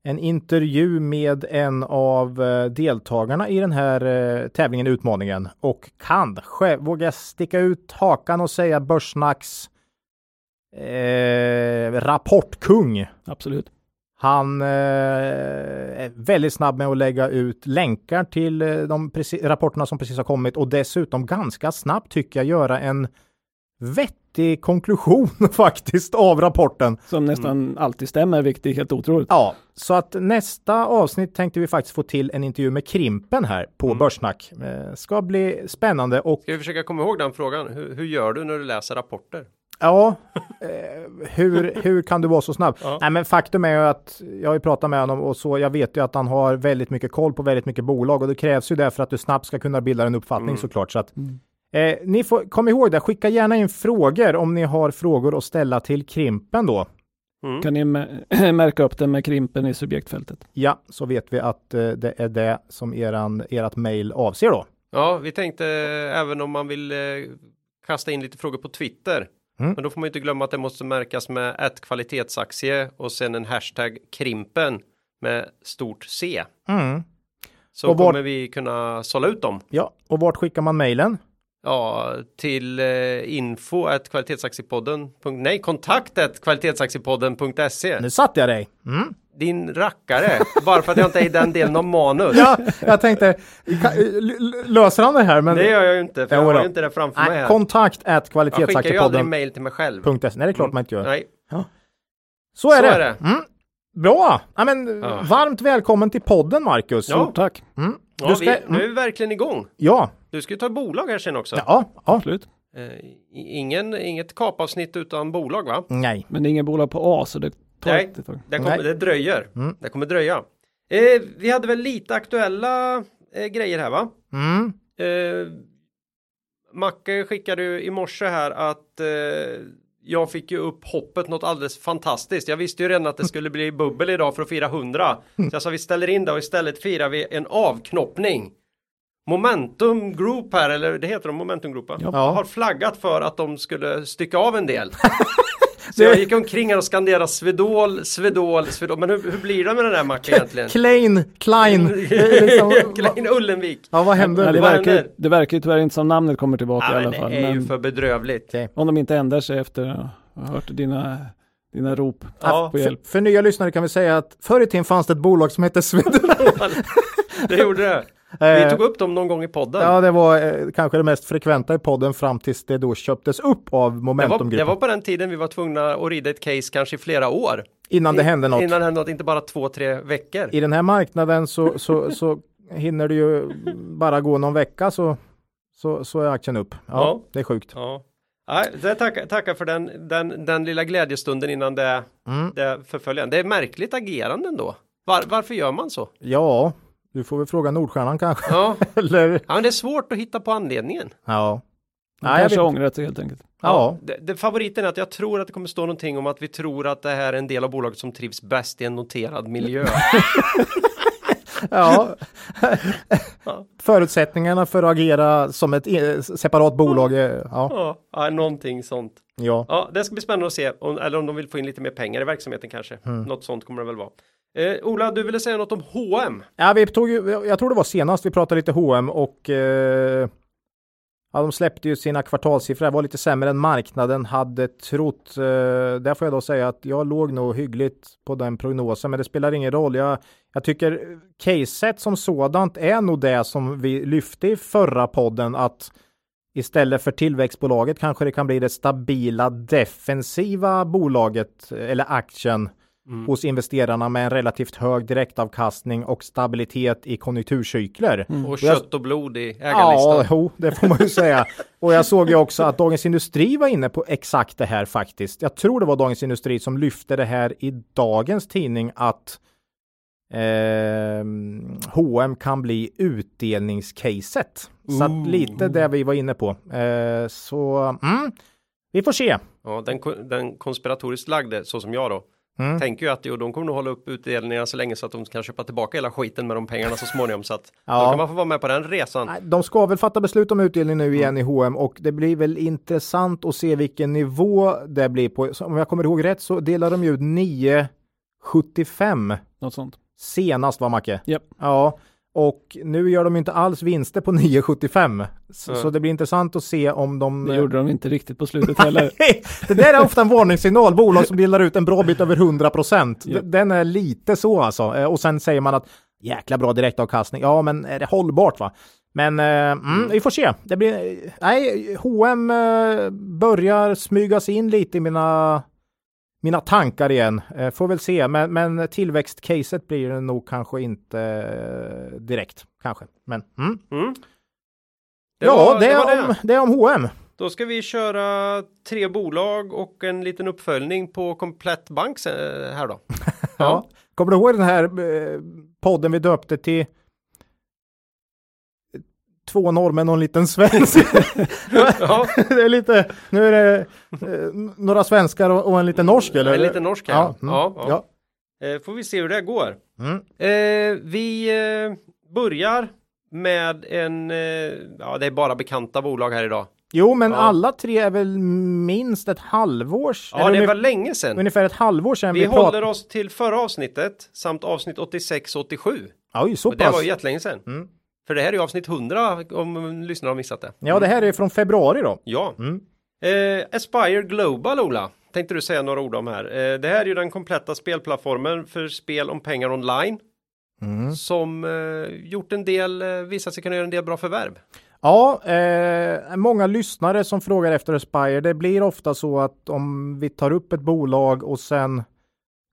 en intervju med en av eh, deltagarna i den här eh, tävlingen, utmaningen. Och kanske våga sticka ut hakan och säga Börssnacks eh, rapportkung. Absolut. Han eh, är väldigt snabb med att lägga ut länkar till de rapporterna som precis har kommit och dessutom ganska snabbt tycker jag göra en vettig konklusion faktiskt av rapporten. Som nästan alltid stämmer, vilket är helt otroligt. Ja, så att nästa avsnitt tänkte vi faktiskt få till en intervju med Krimpen här på Mm. Börssnack. Eh, ska bli spännande och Ska vi försöka komma ihåg den frågan? Hur, hur gör du när du läser rapporter? Ja, eh, hur, hur kan du vara så snabb? Ja. Nej, men faktum är ju att jag har ju pratat med honom och så jag vet ju att han har väldigt mycket koll på väldigt mycket bolag och det krävs ju därför att du snabbt ska kunna bilda en uppfattning Mm. såklart. Så att, Mm. Eh, ni får kom ihåg det, skicka gärna in frågor om ni har frågor att ställa till Krimpen då. Mm. Kan ni mä- märka upp den med krimpen i subjektfältet? Ja, så vet vi att eh, det är det som eran, ert mail avser då. Ja, vi tänkte även om man vill eh, kasta in lite frågor på Twitter. Mm. Men då får man inte glömma att det måste märkas med ett kvalitetsaktie och sen en hashtag krimpen med stort C. Mm. Så Och kommer vi kunna sålla ut dem. Ja, och vart skickar man mailen? Ja, till eh, info at kvalitetsaktiepodden. Nej, kontaktet kvalitetsaktiepodden.se. Nu satte jag dig. Mm. Din rackare, bara för att jag inte är i den delen av manus. Ja, jag tänkte, löser han det här? Men Det gör jag ju inte, för jag Jo har ju inte det framför mig Nej, här. kontakt at Jag skickar ju aldrig mail till mig själv. Nej, det är klart Mm. man inte gör. Nej, Så är Så det. är det. Mm. Bra! Ja, men, Ja. Varmt välkommen till podden Marcus. Ja. Stort tack. Mm. ja, Du ska, vi, nu är mm. vi verkligen igång. ja. Du ska ju ta bolag här sen också. ja, ja, Absolut. Eh, ingen, inget kapavsnitt utan bolag va? nej. Men det är ingen bolag på A, så det tar Nej. ett tag. Det, kommer, Nej. det dröjer. Mm. Det kommer dröja. Eh, vi hade väl lite aktuella eh, grejer här va? Mm. Eh, Macke skickade ju i morse här att eh, jag fick ju upp hoppet något alldeles fantastiskt. Jag visste ju redan att det skulle bli bubbel idag för att fira 100. Så jag sa vi ställer in det och istället firar vi en avknoppning. Momentum Group här, eller det heter de, Momentum Group? Ja. har flaggat för att de skulle stycka av en del. Så jag gick omkring här och skanderade Svedol, Svedol, Svedol. Men hur, hur blir det med den där Macke egentligen? Klein, Klein. Det är liksom- Klein Ullenvik. ja, vad händer? Nej, det, verkar, det verkar ju tyvärr inte som namnet kommer tillbaka Ja, i alla det fall. är ju Men för bedrövligt. om de inte ändrar sig efter att ha hört dina, dina rop Ja, på hjälp. För, för nya lyssnare kan vi säga att förr i tiden fanns det ett bolag som hette Sweden. det gjorde det. Vi Eh, tog upp dem någon gång i podden. Ja, det var eh, kanske det mest frekventa i podden fram tills det då köptes upp av det, Momentumgruppen. det var på den tiden vi var tvungna att rida ett case kanske i flera år. Innan det hände något. Innan det hände något, inte bara två, tre veckor. I den här marknaden så, så, så hinner det ju bara gå någon vecka så, så, så är aktien upp. Ja, Ja. det är sjukt. Ja. Nej, det tackar, tackar för den, den, den lilla glädjestunden innan det, Mm. det förföljer. Det är märkligt agerande ändå. Var, varför gör man så? Ja, du får väl fråga Nordstjärnan kanske. Ja. Eller? ja, men det är svårt att hitta på anledningen. Ja. De Nej, jag kanske ångrat sig helt enkelt. Ja. Det, det, favoriten är att jag tror att det kommer stå någonting om att vi tror att det här är en del av bolaget som trivs bäst i en noterad miljö. ja. Ja. Förutsättningarna för att agera som ett e- separat bolag. är- Ja. ja, ja, någonting sånt. ja. Ja, det ska bli spännande att se, om, eller om de vill få in lite mer pengar i verksamheten kanske. Mm. Något sånt kommer det väl vara. Eh, Ola, du ville säga något om H&M. Ja, vi tog ju, jag tror det var senast vi pratade lite H&M och eh, ja, de släppte ju sina kvartalssiffror. Det var lite sämre än marknaden hade trott. Eh, där får jag då säga att jag låg nog hyggligt på den prognosen, men det spelar ingen roll. Jag, jag tycker caset som sådant är nog det som vi lyfte i förra podden att istället för tillväxtbolaget kanske det kan bli det stabila defensiva bolaget eller aktien mm. hos investerarna med en relativt hög direktavkastning och stabilitet i konjunkturcykler. Mm. Och kött och blod i ägarlistan. Ja, jo, det får man ju säga. Och jag såg ju också att Dagens Industri var inne på exakt det här faktiskt. Jag tror det var Dagens Industri som lyfte det här i dagens tidning att eh, H&M kan bli utdelningscaset. Så att lite det vi var inne på. Eh, så mm, vi får se. Ja, den, den konspiratoriskt lagde, så som jag då, Mm. Tänker ju att jo, de kommer nog hålla upp utdelningarna så länge så att de kan köpa tillbaka hela skiten med de pengarna så småningom så att ja. då kan man få vara med på den resan. De ska väl fatta beslut om utdelning nu igen mm. i H&M och det blir väl intressant att se vilken nivå det blir på. Så om jag kommer ihåg rätt så delar de ju ut 9,75. Något sånt. Senast var Macke? Yep. Ja. Och nu gör de inte alls vinster på 9,75. Så, mm. så, det blir intressant att se om de... Det gjorde de inte riktigt på slutet heller. det där är ofta en varningssignal. Bolag som delar ut en bra bit över 100 procent. Yep. Den är lite så alltså. Eh, och sen säger man att jäkla bra direktavkastning. Ja, men är det hållbart va? Men eh, mm, vi får se. Det blir, nej, H&M eh, börjar smygas in lite i mina mina tankar igen. Eh, får väl se, men, men tillväxtcaset blir det nog kanske inte eh, direkt. Kanske, men. Mm. Mm. Det ja, var, det, det, om, det. det är om H&M. Då ska vi köra tre bolag och en liten uppföljning på Komplett Bank eh, här då. ja. Kommer du ihåg den här podden vi döpte till två norrmän och en liten svensk. ja. det är lite, nu är det eh, några svenskar och, och, en liten norsk eller? En liten norsk ja. Mm. ja, ja. Eh, får vi se hur det går. Mm. Eh, vi eh, börjar med en, eh, ja det är bara bekanta bolag här idag. Jo, men ja. alla tre är väl minst ett halvår Ja, det var länge sedan. Ungefär ett halvår sedan. Vi, vi håller oss till förra avsnittet samt avsnitt 86 87. Oj, så pass. Det var jättelänge sedan. Mm. För det här är ju avsnitt 100 om lyssnarna har missat det. Ja, det här är från februari då. Ja. Mm. Eh, Aspire Global, Ola, tänkte du säga några ord om här. Eh, det här är ju den kompletta spelplattformen för spel om pengar online. Mm. Som eh, gjort en del, eh, visat sig kunna göra en del bra förvärv. Ja, eh, många lyssnare som frågar efter Aspire. Det blir ofta så att om vi tar upp ett bolag och sen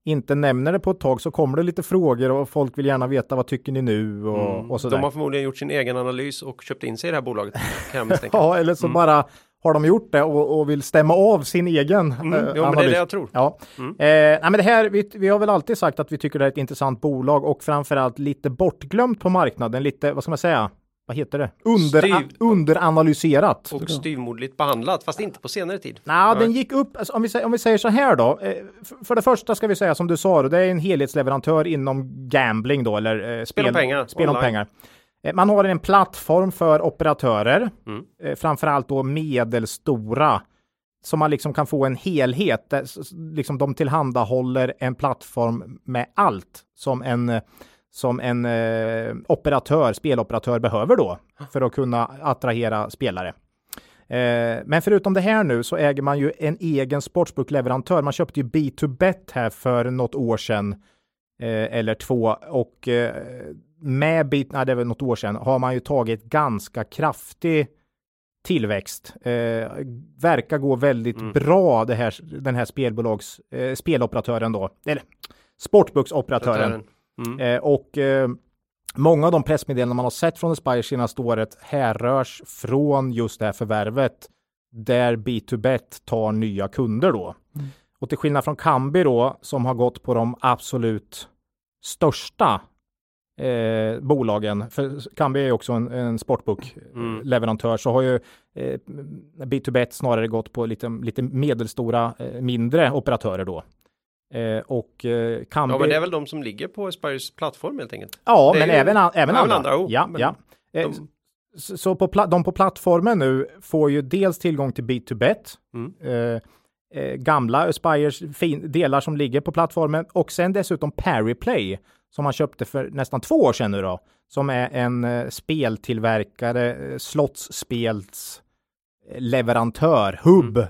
inte nämner det på ett tag så kommer det lite frågor och folk vill gärna veta vad tycker ni nu och, mm. och sådär. De har förmodligen gjort sin egen analys och köpt in sig i det här bolaget. ja, eller så mm. bara har de gjort det och, och, vill stämma av sin egen mm. eh, jo, analys. det är det jag tror. Ja. Mm. Eh, nej, men det här, vi, vi har väl alltid sagt att vi tycker det är ett intressant bolag och framförallt lite bortglömt på marknaden, lite, vad ska man säga, vad heter det? Under, Styv... Underanalyserat. Och styvmoderligt behandlat, fast inte på senare tid. Nah, den gick upp, alltså, om, vi, om vi säger så här då. Eh, för det första ska vi säga som du sa, det är en helhetsleverantör inom gambling då, eller eh, spel, spel om pengar. Spel om pengar. Eh, man har en plattform för operatörer, mm. eh, framförallt då medelstora, som man liksom kan få en helhet. Där, liksom de tillhandahåller en plattform med allt som en som en eh, operatör, speloperatör behöver då för att kunna attrahera spelare. Eh, men förutom det här nu så äger man ju en egen sportsbookleverantör. Man köpte ju B2Bet här för något år sedan eh, eller två och eh, med Bit, nej det är väl något år sedan, har man ju tagit ganska kraftig tillväxt. Eh, verkar gå väldigt mm. bra det här, den här spelbolags, eh, speloperatören då, eller sportbooksoperatören. Mm. Eh, och eh, många av de pressmeddelanden man har sett från Aspire senaste året härrörs från just det här förvärvet där B2Bet tar nya kunder då. Mm. Och till skillnad från Kambi då som har gått på de absolut största eh, bolagen, för Kambi är också en, en sportbook-leverantör, mm. så har ju eh, B2Bet snarare gått på lite, lite medelstora, eh, mindre operatörer då. Eh, och eh, kan Ja, men det är väl de som ligger på Aspires plattform helt enkelt. Ja, men ju... även, även andra. andra oh, ja, ja. Eh, de... Så på de på plattformen nu får ju dels tillgång till Bit2Bet, mm. Eh, eh, gamla Aspires delar som ligger på plattformen och sen dessutom Pariplay som man köpte för nästan två år sedan nu då, som är en eh, speltillverkare, eh, slottsspelsleverantör, hubb. Mm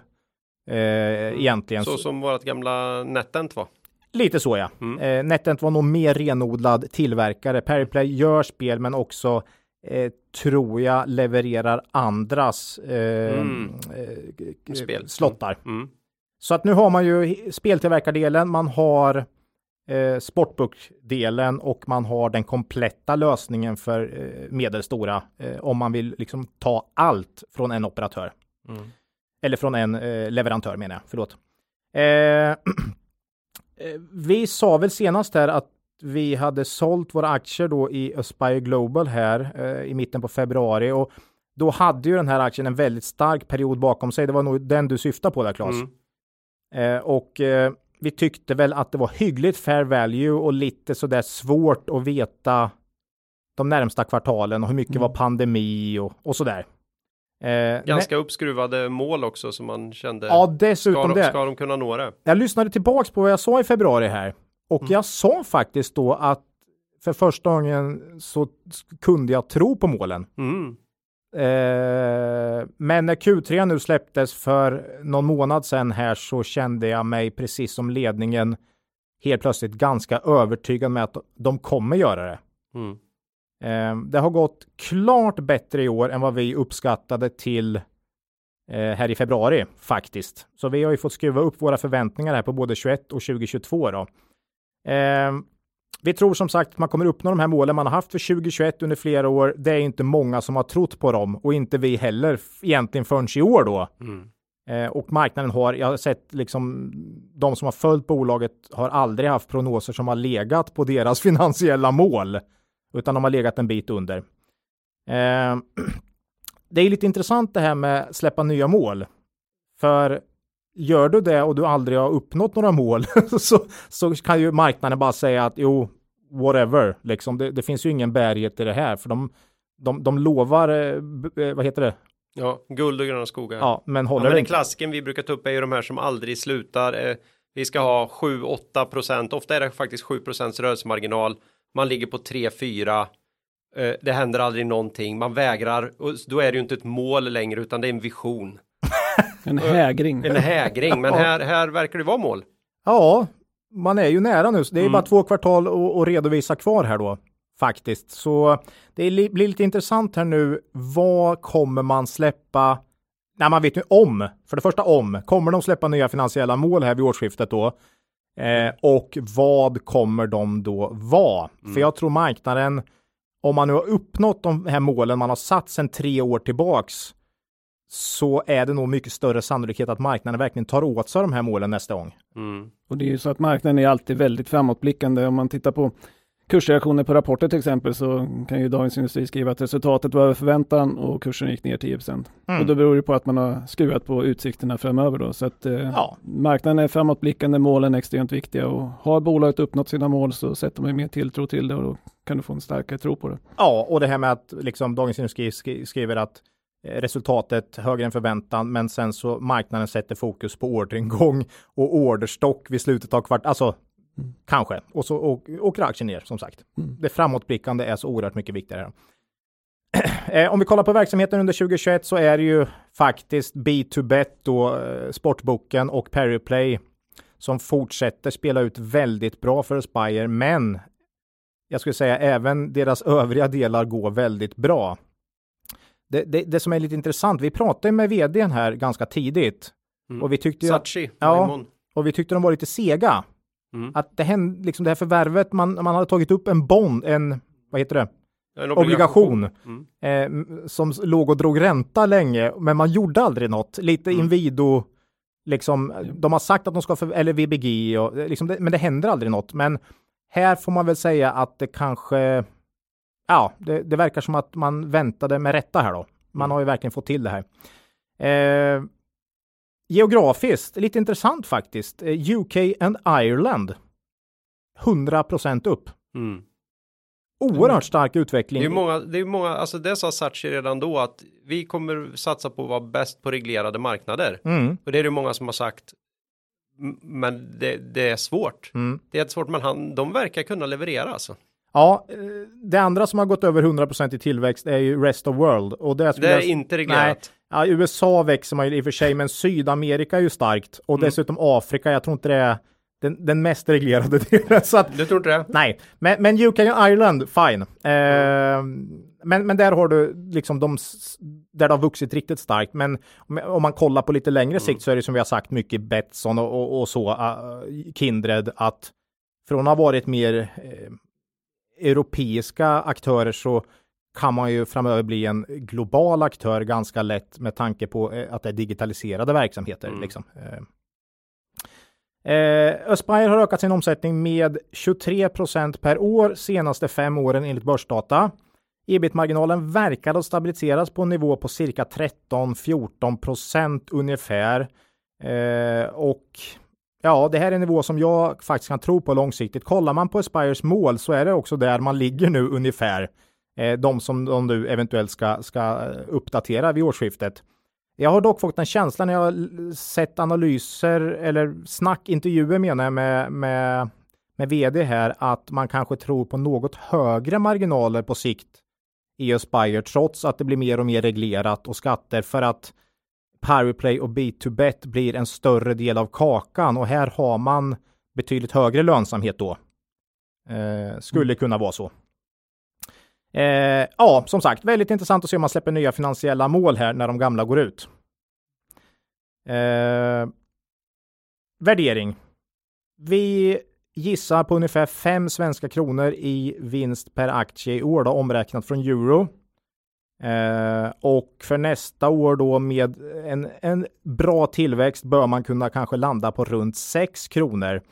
Eh, mm. egentligen. Så som vårt gamla NetEnt var? Lite så ja. Mm. Eh, NetEnt var nog mer renodlad tillverkare. Periplay gör spel men också eh, tror jag levererar andras eh, mm. eh, slottar. Mm. Så att nu har man ju speltillverkardelen, man har eh, sportbook-delen och man har den kompletta lösningen för eh, medelstora eh, om man vill liksom ta allt från en operatör. Mm. Eller från en eh, leverantör menar jag, förlåt. Eh, vi sa väl senast här att vi hade sålt våra aktier då i Aspire Global här eh, i mitten på februari och då hade ju den här aktien en väldigt stark period bakom sig. Det var nog den du syftar på där Claes. Mm. Eh, och eh, vi tyckte väl att det var hyggligt fair value och lite sådär svårt att veta de närmsta kvartalen och hur mycket mm. var pandemi och, och sådär. Eh, Ganska uppskruvade mål också som man kände. Ja, dessutom ska de, det. Ska de kunna nå det? Jag lyssnade tillbaks på vad jag sa i februari här och mm. jag sa faktiskt då att för första gången så kunde jag tro på målen. Mm. Eh, men när Q3 nu släpptes för någon månad sedan här så kände jag mig precis som ledningen helt plötsligt ganska övertygad med att de kommer göra det. Mm. Eh, det har gått klart bättre i år än vad vi uppskattade till eh, här i februari faktiskt. Så vi har ju fått skruva upp våra förväntningar här på både 21 och 2022 då. Eh, vi tror som sagt att man kommer uppnå de här målen man har haft för 2021 under flera år. Det är inte många som har trott på dem och inte vi heller egentligen förrän i år då. Mm. Eh, och marknaden har, jag har sett liksom de som har följt bolaget har aldrig haft prognoser som har legat på deras finansiella mål, utan de har legat en bit under. Eh, det är lite intressant det här med släppa nya mål. För gör du det och du aldrig har uppnått några mål så, så kan ju marknaden bara säga att jo, whatever, liksom. Det, det finns ju ingen bärighet i det här, för de, de, de lovar, eh, eh vad heter det? Ja, guld och gröna skogar. Ja, men håller ja, men Den klassiken vi brukar ta upp är ju de här som aldrig slutar. Eh, vi ska ha 7-8 procent, ofta är det faktiskt 7 procents rörelsemarginal. Man ligger på 3-4. Eh, det händer aldrig någonting, man vägrar, och då är det ju inte ett mål längre utan det är en vision. En hägring. En hägring, men här, här verkar det vara mål. Ja, man är ju nära nu. Det är mm. bara två kvartal att redovisa kvar här då faktiskt. Så det blir lite intressant här nu. Vad kommer man släppa? Nej, man vet ju om. För det första om. Kommer de släppa nya finansiella mål här vid årsskiftet då? Eh, och vad kommer de då vara? Mm. För jag tror marknaden, om man nu har uppnått de här målen man har satt sedan tre år tillbaks, så är det nog mycket större sannolikhet att marknaden verkligen tar åt sig de här målen nästa gång. Mm. Och det är ju så att marknaden är alltid väldigt framåtblickande. Om man tittar på kursreaktioner på rapporter till exempel så kan ju Dagens Industri skriva att resultatet var över förväntan och kursen gick ner 10 mm. Och då beror det på att man har skruvat på utsikterna framöver då. Så att eh, ja. marknaden är framåtblickande, målen är extremt viktiga och har bolaget uppnått sina mål så sätter man mer tilltro till det och då kan du få en starkare tro på det. Ja, och det här med att liksom Dagens Industri skriver att Eh, resultatet högre än förväntan, men sen så marknaden sätter fokus på orderingång och orderstock vid slutet av kvart, alltså mm. kanske, och så åker aktien ner som sagt. Mm. Det framåtblickande är så oerhört mycket viktigare. Eh, om vi kollar på verksamheten under 2021 så är det ju faktiskt B2Bet då, eh, Sportboken och Periplay som fortsätter spela ut väldigt bra för Aspire, men jag skulle säga även deras övriga delar går väldigt bra det, det, det, som är lite intressant, vi pratade med vdn här ganska tidigt. Mm. Och vi tyckte Sachi, ja, och vi tyckte de var lite sega. Mm. Att det hände, liksom det här förvärvet, man, man hade tagit upp en bond, en, vad heter det? En obligation, obligation mm. eh, som låg och drog ränta länge, men man gjorde aldrig något. Lite mm. Invido, liksom, de har sagt att de ska, för, eller VBG, och, liksom det, men det händer aldrig något. Men här får man väl säga att det kanske ja, det, det, verkar som att man väntade med rätta här då. Man mm. har ju verkligen fått till det här. Eh, geografiskt, lite intressant faktiskt. Eh, UK and Ireland. 100 upp. Mm. Oerhört stark utveckling. Det är många, det är många, alltså det sa Sachi redan då att vi kommer satsa på att vara bäst på reglerade marknader. Mm. Och det är det många som har sagt. Men det, det är svårt. Mm. Det är svårt, men han, de verkar kunna leverera alltså. Ja, eh, det andra som har gått över 100% i tillväxt är ju Rest of World. Och det, det är jag, inte reglerat. Nej, ja, USA växer man ju i och för sig, men Sydamerika är ju starkt. Och mm. dessutom Afrika, jag tror inte det är den, den mest reglerade delen. Så att, du tror inte det? Nej, men, men UK och Ireland, fine. Eh, men, men där har du liksom de, där det har vuxit riktigt starkt. Men om, om man kollar på lite längre mm. sikt så är det som vi har sagt mycket Betsson och, och, och så, uh, Kindred, att från att ha varit mer eh, europeiska aktörer så kan man ju framöver bli en global aktör ganska lätt med tanke på eh, att det är digitaliserade verksamheter. Mm. Liksom. Eh, eh Aspire har ökat sin omsättning med 23 procent per år senaste fem åren enligt börsdata. Ebit-marginalen verkar att stabiliseras på en nivå på cirka 13-14 procent ungefär. Eh, och ja, det här är en nivå som jag faktiskt kan tro på långsiktigt. Kollar man på Aspires mål så är det också där man ligger nu ungefär. Eh, de som de nu eventuellt ska, ska uppdatera vid årsskiftet. Jag har dock fått en känsla när jag sett analyser eller snack, intervjuer menar jag med, med, med vd här, att man kanske tror på något högre marginaler på sikt i Aspire trots att det blir mer och mer reglerat och skatter för att Powerplay och B2Bet blir en större del av kakan och här har man betydligt högre lönsamhet då. Eh, skulle mm. kunna vara så. Eh, ja, som sagt, väldigt intressant att se om man släpper nya finansiella mål här när de gamla går ut. Eh, värdering. Vi gissar på ungefär 5 svenska kronor i vinst per aktie i år, då, omräknat från euro. Eh, och för nästa år då med en, en bra tillväxt bör man kunna kanske landa på runt 6 kronor.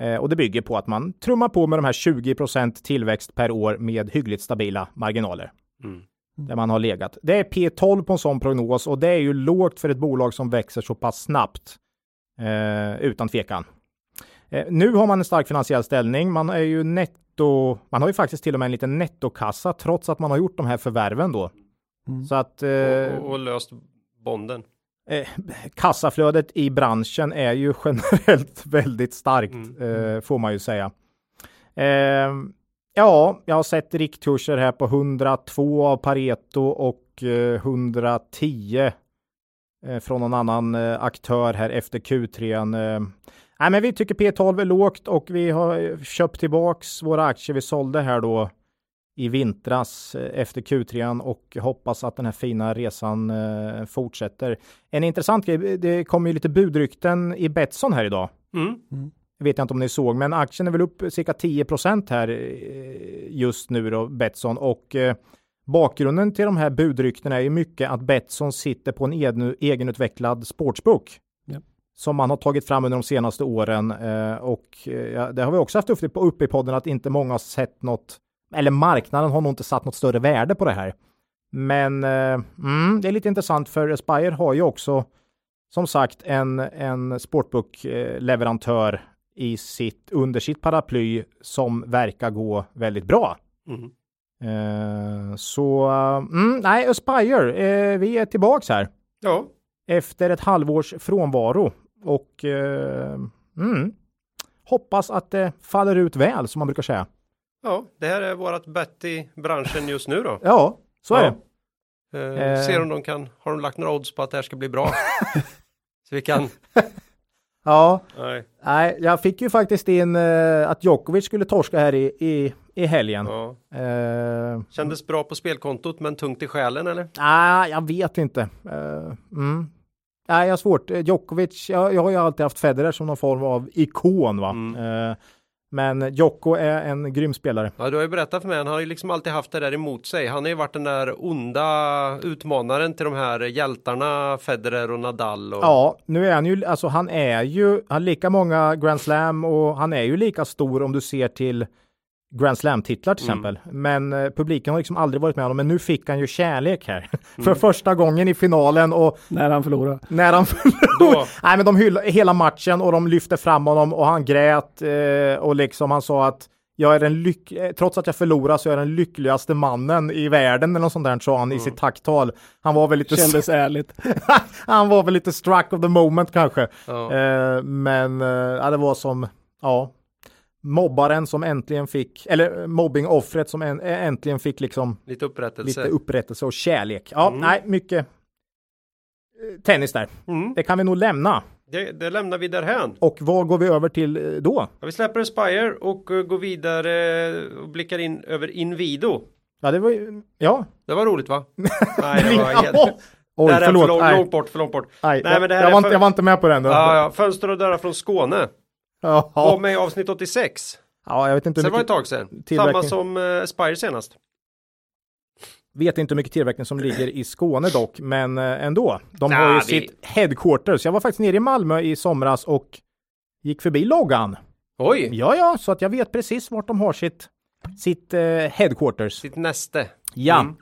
Eh, och det bygger på att man trummar på med de här 20% tillväxt per år med hyggligt stabila marginaler. Mm. Där man har legat. Det är P12 på en sån prognos och det är ju lågt för ett bolag som växer så pass snabbt. Eh, utan tvekan. Eh, nu har man en stark finansiell ställning. Man är ju netto. Man har ju faktiskt till och med en liten nettokassa trots att man har gjort de här förvärven då. Mm. Så att. Eh, och, och löst bonden eh, kassaflödet i branschen är ju generellt väldigt starkt, mm. eh, får man ju säga. Eh, ja, jag har sett riktkurser här på 102 av Pareto och 110 eh, eh, från någon annan aktör här efter Q3. nej, men vi tycker P12 är lågt och vi har köpt tillbaks våra aktier vi sålde här då i vintras eh, efter Q3 och hoppas att den här fina resan eh, fortsätter. En intressant grej, det kom ju lite budrykten i Betsson här idag. Mm. Mm. Jag vet inte om ni såg, men aktien är väl upp cirka 10% här eh, just nu då, Betsson och bakgrunden till de här budryktena är ju mycket att Betsson sitter på en egen, egenutvecklad sportsbook. Som man har tagit fram under de senaste åren eh, och eh, det har vi också haft uppe i podden att inte många har sett något eller marknaden har nog inte satt något större värde på det här. Men eh, mm, det är lite intressant för Aspire har ju också som sagt en, en sportbook-leverantör i sitt, under sitt paraply som verkar gå väldigt bra. Mm. Eh, så mm, nej, Aspire, eh, vi är tillbaks här. Ja. Efter ett halvårs frånvaro och eh, mm, hoppas att det faller ut väl som man brukar säga. Ja, det här är vårat bett i branschen just nu då. ja, så är ja. det. Eh, eh. Ser om de kan, har de lagt några odds på att det här ska bli bra? så vi kan. ja, nej. nej, jag fick ju faktiskt in uh, att Djokovic skulle torska här i, i, i helgen. Ja. Uh, Kändes bra på spelkontot men tungt i själen eller? Nej, jag vet inte. Uh, mm. Nej, jag har svårt. Djokovic, jag, jag har ju alltid haft Federer som någon form av ikon va. Mm. Men Jocko är en grym spelare. Ja, du har ju berättat för mig, han har ju liksom alltid haft det där emot sig. Han har ju varit den där onda utmanaren till de här hjältarna Federer och Nadal. Och... Ja, nu är han ju, alltså han är ju, han har lika många Grand Slam och han är ju lika stor om du ser till Grand Slam-titlar till mm. exempel. Men eh, publiken har liksom aldrig varit med honom. Men nu fick han ju kärlek här. Mm. För första gången i finalen och... När han förlorade. När han förlorade. Nej men de hyllade hela matchen och de lyfte fram honom och han grät eh, och liksom han sa att jag är den lyck eh, trots att jag förlorar så är jag den lyckligaste mannen i världen eller något sånt där sa han mm. i sitt tacktal. Han var väl lite... Kändes ärligt. han var väl lite struck of the moment kanske. Ja. Eh, men eh, det var som, ja, mobbaren som äntligen fick, eller mobbingoffret som äntligen fick liksom lite upprättelse, lite upprättelse och kärlek. Ja, mm. nej, mycket eh, tennis där. Mm. Det kan vi nog lämna. Det, det, lämnar vi därhän. Och vad går vi över till eh, då? Ja, vi släpper Aspire och går vidare och blickar in över Invido. Ja, det var ju, ja. Det var roligt va? nej, det var helt... Oj, förlåt. För långt, långt bort, för långt bort. Nej, nej men det här jag, var inte, för... jag var inte med på den. Då. Ja, ja, fönster och dörrar från Skåne. Var med i avsnitt 86. Ja, jag vet inte Så hur det var ett tag sedan. Samma tillverkning. som uh, Spire senast. vet inte hur mycket tillverkning som ligger i Skåne dock, men eh, ändå. De Nja, har ju vi- sitt headquarters. Jag var faktiskt nere i Malmö i somras och gick förbi loggan. Oj! Ja, ja, så att jag vet precis vart de har sitt, sitt eh, headquarters. Sitt näste. Ja, Mm.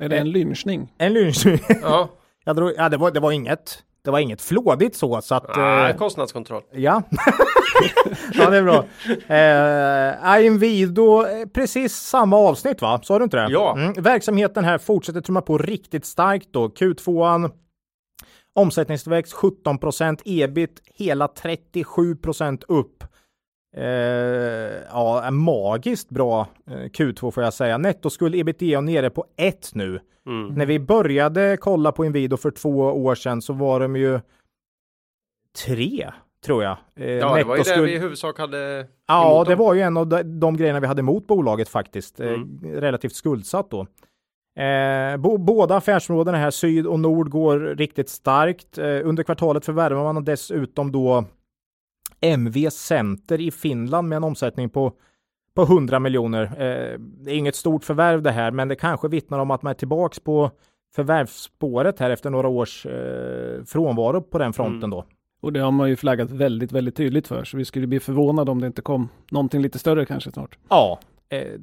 Är det en lynchning? en lunch. Ja, jag drog, ja, det var, det var inget. Det var inget flådigt så, så att... ah, eh, kostnadskontroll. Ja. ja, det är bra. Eh, Invido, eh, precis samma avsnitt va? Sa du inte det? Ja. Mm. Verksamheten här fortsätter trumma på riktigt starkt då. Q2an, omsättningstillväxt 17% ebit hela 37% upp. Eh, ja, magiskt bra eh, Q2 får jag säga. Nettoskuld ebitda nere på 1 nu. Mm. När vi började kolla på Inwido för två år sedan så var de ju tre, tror jag. Eh, Ja, det var ju det vi i huvudsak hade Ja, det dem. var ju en av de, de grejerna vi hade emot bolaget faktiskt. Mm. Eh, relativt skuldsatt då. Eh, bo, båda affärsområdena här, syd och nord, går riktigt starkt. Eh, under kvartalet förvärvar man dessutom då MV Center i Finland med en omsättning på, på 100 miljoner. Eh, det är inget stort förvärv det här, men det kanske vittnar om att man är tillbaks på förvärvsspåret här efter några års eh, frånvaro på den fronten Mm. då. Och det har man ju flaggat väldigt, väldigt tydligt för. Så vi skulle bli förvånade om det inte kom någonting lite större kanske snart. Ja, eh,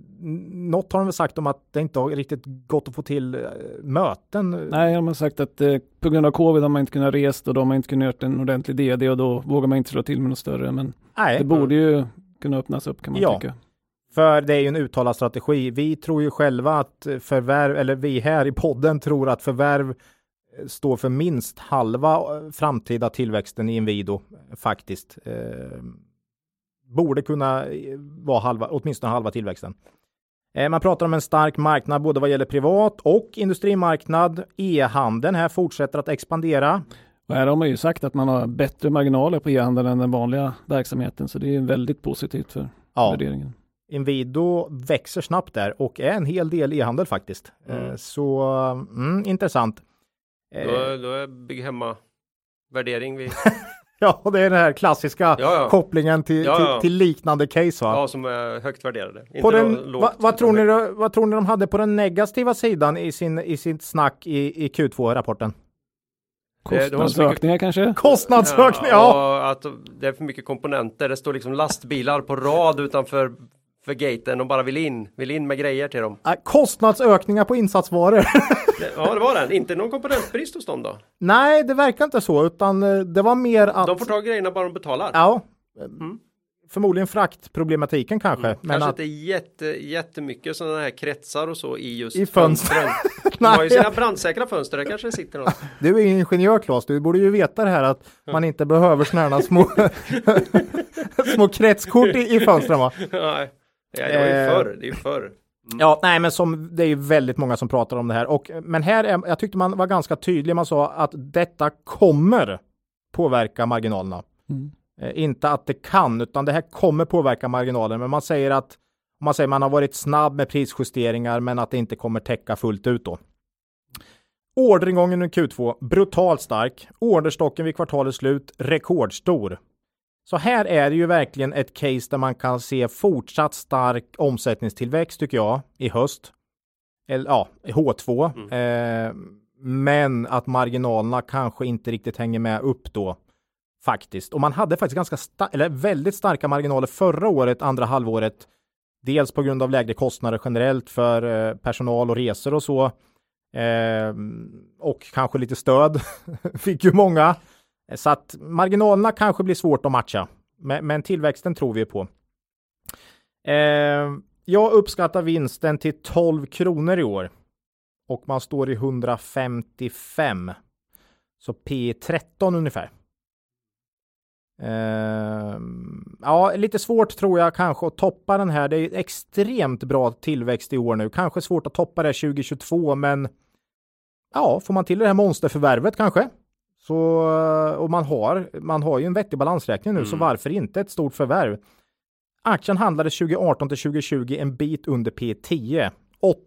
något har de väl sagt om att det inte har riktigt gått att få till eh, möten. Nej, de har sagt att eh, på grund av covid har man inte kunnat rest och de har inte kunnat göra en ordentlig DD och då vågar man inte slå till med något större. Men Nej, det borde ju kunna öppnas upp kan man Ja. tycka. för det är ju en uttalad strategi. Vi tror ju själva att förvärv, eller vi här i podden tror att förvärv eh, står för minst halva eh, framtida tillväxten i Inwido eh, faktiskt. Borde kunna eh, vara halva, åtminstone halva tillväxten. Eh, Man pratar om en stark marknad både vad gäller privat och industrimarknad. E-handeln här fortsätter att expandera. Och här har man ju sagt att man har bättre marginaler på e-handeln än den vanliga verksamheten. Så det är väldigt positivt för Ja, värderingen. Inwido växer snabbt där och är en hel del e-handel faktiskt. Mm. Eh, Så mm, intressant. Då, då är bygg hemma värdering vi, Ja, och det är den här klassiska Ja, ja. kopplingen till, Ja, ja. Till, till liknande case va? ja, som är högt värderade. Inte på den, lågt, va, vad, tror ni, vad tror ni de hade på den negativa sidan i, sin, i sitt snack i, i Q2-rapporten? Det- det var så mycket- Kostnadsökningar kanske? Kostnadsökning, ja! och att det är för mycket komponenter. Det står liksom lastbilar på rad utanför för gaten och bara vill in, vill in med grejer till dem. Äh, Kostnadsökningar på insatsvaror. Ja, det var den. Inte någon komponentbrist hos dem då. Nej, det verkar inte så, utan eh, det var mer att... De får ta grejerna bara de betalar. Ja, Mm. förmodligen fraktproblematiken kanske. Men Kanske att, inte jätte, jättemycket sådana här kretsar och så i just I fönstren. De har ju sina brandsäkra fönster, där kanske det sitter något. du är ingenjör Claes, du borde ju veta det här att man inte behöver sådana här små, små kretskort i, i fönstren va? Nej, ja, det var ju Eh. förr. Det är ju förr. Ja, nej, men som det är ju väldigt många som pratar om det här och men här är, jag tyckte man var ganska tydlig. Man sa att detta kommer påverka marginalerna. Mm. Eh, inte att det kan, utan det här kommer påverka marginalen. Men man säger att man säger man har varit snabb med prisjusteringar, men att det inte kommer täcka fullt ut då. Orderingången i Q2 brutalt stark. Orderstocken vid kvartalets slut rekordstor. Så här är det ju verkligen ett case där man kan se fortsatt stark omsättningstillväxt tycker jag i höst. Eller ja, H2. Eh, men att marginalerna kanske inte riktigt hänger med upp då. Faktiskt. Och man hade faktiskt ganska sta- eller väldigt starka marginaler förra året, andra halvåret. Dels på grund av lägre kostnader generellt för eh, personal och resor och så. Eh, och kanske lite stöd fick ju många. Eh, så att marginalerna kanske blir svårt att matcha. Men, men tillväxten tror vi på. Eh, jag uppskattar vinsten till 12 kronor i år. Och man står i 155. Så P 13 ungefär. Eh, ja, lite svårt tror jag kanske att toppa den här. Det är extremt bra tillväxt i år nu. Kanske svårt att toppa det 2022, men ja, får man till det här monsterförvärvet kanske? Så, och man har, man har ju en vettig balansräkning nu, så Mm. varför inte ett stort förvärv? Aktien handlades 2018 till 2020 en bit under P10.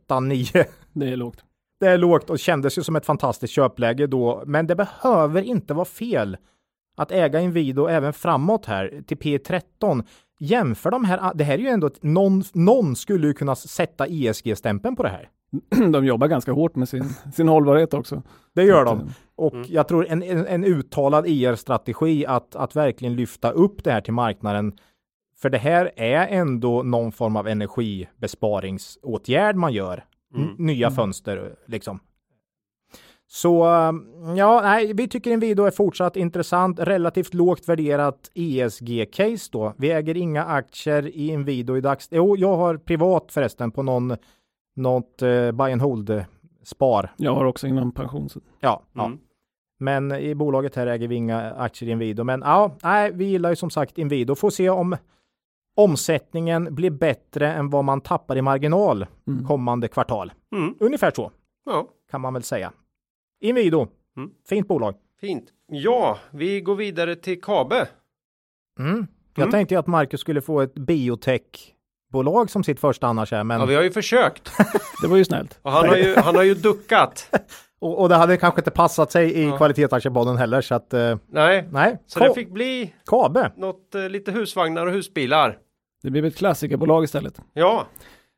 8-9. Det är lågt. Det är lågt och kändes ju som ett fantastiskt köpläge då, men det behöver inte vara fel att äga Inwido även framåt här till P13. jämför de här, det här är ju ändå, någon, någon skulle ju kunna sätta ESG-stämpeln på det här. de jobbar ganska hårt med sin, sin hållbarhet också. Det gör de. Och mm. jag tror en, en, en uttalad IR-strategi att, att verkligen lyfta upp det här till marknaden. För det här är ändå någon form av energibesparingsåtgärd man gör. Mm. Nya mm. fönster liksom. Så ja, nej, vi tycker Inwido är fortsatt intressant, relativt lågt värderat ESG-case då. Vi äger inga aktier i Inwido i dags... Jo, jag har privat förresten på någon, något eh, buy and hold spar. Jag har också inom pension. Ja, mm. ja. Men i bolaget här äger vi inga aktier i Inwido. Men ja, nej, vi gillar ju som sagt Inwido. Får se om omsättningen blir bättre än vad man tappar i marginal mm. kommande kvartal. Mm. Ungefär så ja. kan man väl säga. Inwido, mm. fint bolag. Fint. Ja, vi går vidare till Kabe. Mm. Jag mm. tänkte att Marcus skulle få ett biotech-bolag som sitt första annars här, men... Ja, vi har ju försökt. det var ju snällt. Och han har ju, han har ju duckat. och, och, det hade kanske inte passat sig i ja. kvalitetsaktiepodden heller, så att... Eh, nej. nej, så Ka det fick bli... Kabe. Något, eh, lite husvagnar och husbilar. Det blev ett klassikerbolag istället. Ja.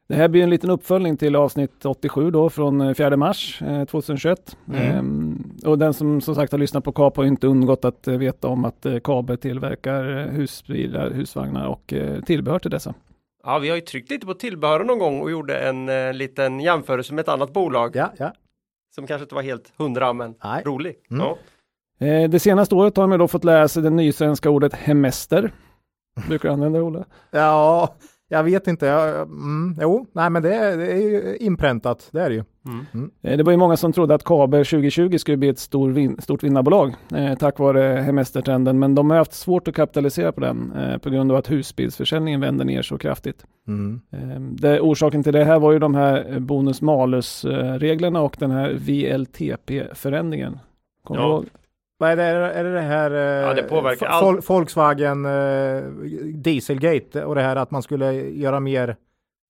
Det här blir en liten uppföljning till avsnitt 87 då från 4 eh, mars 2021. Mm. Ehm, och den som som sagt har lyssnat på KAB har inte undgått att eh, veta om att eh, KAB tillverkar husbilar, husvagnar och tillbehör till dessa. Ja, vi har ju tryckt lite på tillbehör någon gång och gjorde en uh, liten jämförelse med ett annat bolag. Ja, ja. Som kanske inte var helt hundra, men Nej. rolig. Mm. Ja. det senaste året har man då fått läsa det nysvenska ordet hemester. Brukar du använda det, Olle? Ja, jag vet inte. Jag, mm, jo, nej, men det är, det är ju inpräntat. Det är det ju. Mm. Eh, det var ju många som trodde att Kabe 2020 skulle bli ett stor vin, stort vinnarbolag eh, tack vare hemestertrenden, men de har haft svårt att kapitalisera på den eh, på grund av att husbilsförsäljningen vänder ner så kraftigt. Mm. Eh, det, orsaken till det här var ju de här bonus malus reglerna och den här VLTP-förändringen. Kommer ja. du ihåg? Vad är det, är det, det här ja, det påverkar eh, allt. Volkswagen eh, Dieselgate och det här att man skulle göra mer,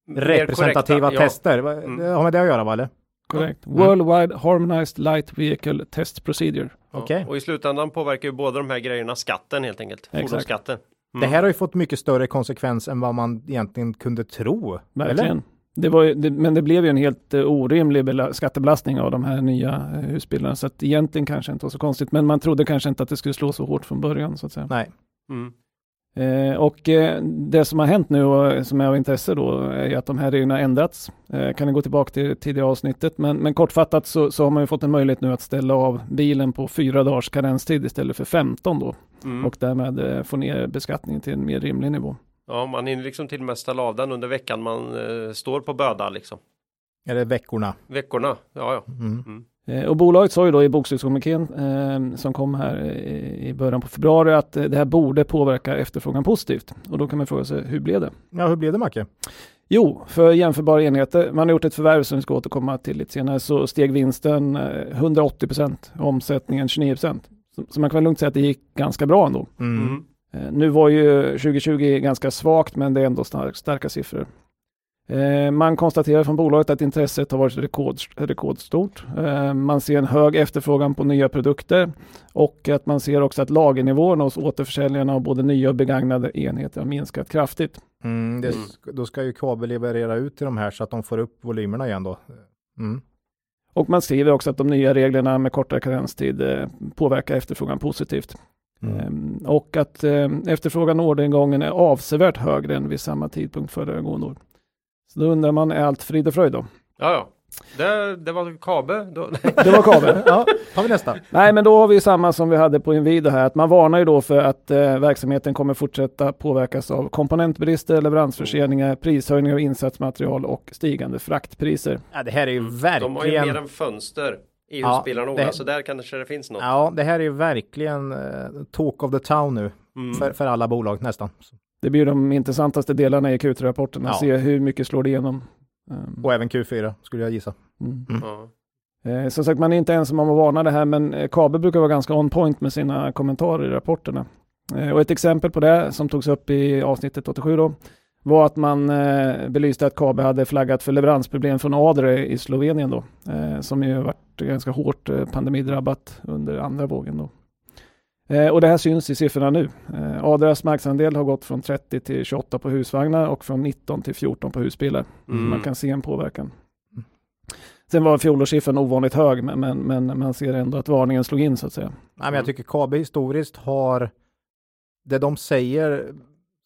mer representativa korrekta, tester? Ja. Mm. Det har med det att göra va? Eller? Korrekt. Mm. Worldwide Harmonized Light Vehicle Test Procedure. Ja. Okay. Och i slutändan påverkar ju båda de här grejerna skatten helt enkelt. Fordonsskatten. Mm. Det här har ju fått mycket större konsekvens än vad man egentligen kunde tro. Verkligen. Eller? Det var, det, men det blev ju en helt uh, orimlig skattebelastning av de här nya uh, husbilarna. Så att egentligen kanske inte var så konstigt. Men man trodde kanske inte att det skulle slå så hårt från början så att säga. Nej. Mm. Eh, och eh, det som har hänt nu och som är av intresse då är att de här reglerna ändrats. Eh, kan ni gå tillbaka till tidigare avsnittet. Men, men kortfattat så, så, har man ju fått en möjlighet nu att ställa av bilen på fyra dagars karenstid istället för 15 då. Mm. Och därmed eh, få ner beskattningen till en mer rimlig nivå. Ja, man hinner liksom till och med ställa av den under veckan man eh, står på böda liksom. Eller veckorna. Veckorna, ja ja. Mm. Mm. Eh, och bolaget sa ju då i bokslutskommunikén eh, som kom här i, i början på februari att eh, det här borde påverka efterfrågan positivt. Och då kan man fråga sig, hur blev det? Ja, hur blev det Macke? Jo, för jämförbara enheter, man har gjort ett förvärv som vi ska återkomma till lite senare, så steg vinsten 180 procent, omsättningen 29 procent. Så, så, man kan väl lugnt säga att det gick ganska bra ändå. Mm. mm. Eh, nu var ju 2020 ganska svagt, men det är ändå stark, starka siffror. Eh, man konstaterar från bolaget att intresset har varit rekord, rekordstort. Eh, man ser en hög efterfrågan på nya produkter och att man ser också att lagernivån hos återförsäljarna av både nya och begagnade enheter har minskat kraftigt. Mm, det, mm. Då ska ju kabel leverera ut till de här så att de får upp volymerna igen då. Mm. Och man skriver också att de nya reglerna med kortare karenstid påverkar efterfrågan positivt. Mm. Ehm, och att ehm, efterfrågan och orderingången är avsevärt högre än vid samma tidpunkt föregående år. Så då undrar man, är allt frid och fröjd då? Ja, ja. Det, det var Kabe. Då. det var Kabe. Ja, tar vi nästa. Nej, men då har vi samma som vi hade på Inwido här, att man varnar ju då för att eh, verksamheten kommer fortsätta påverkas av komponentbrister, leveransförseningar, prishöjningar av insatsmaterial och stigande fraktpriser. Ja, det här är ju verkligen. De har ju mer än fönster. EU-spelarna ja, så där kanske det finns något. Ja, det här är verkligen uh, talk of the town nu mm. för, för alla bolag nästan. Det blir de intressantaste delarna i Q3-rapporten, att ja. se hur mycket slår det igenom. Um. Och även Q4 skulle jag gissa. Mm. Mm. Eh, som sagt, man är inte ensam om att varna det här, men eh, Kabe brukar vara ganska on point med sina kommentarer i rapporterna. Eh, och ett exempel på det som togs upp i avsnittet 87 då, var att man eh, belyste att Kabe hade flaggat för leveransproblem från Adre i Slovenien då, eh, som ju varit ganska hårt eh, pandemidrabbat under andra vågen då. Eh, och det här syns i siffrorna nu. Eh, Adras marknadsandel har gått från 30 till 28 på husvagnar och från 19 till 14 på husbilar. Mm. Man kan se en påverkan. Sen var fjolårssiffran ovanligt hög, men, men, men, man ser ändå att varningen slog in så att säga. Nej, men jag tycker KB historiskt har det de säger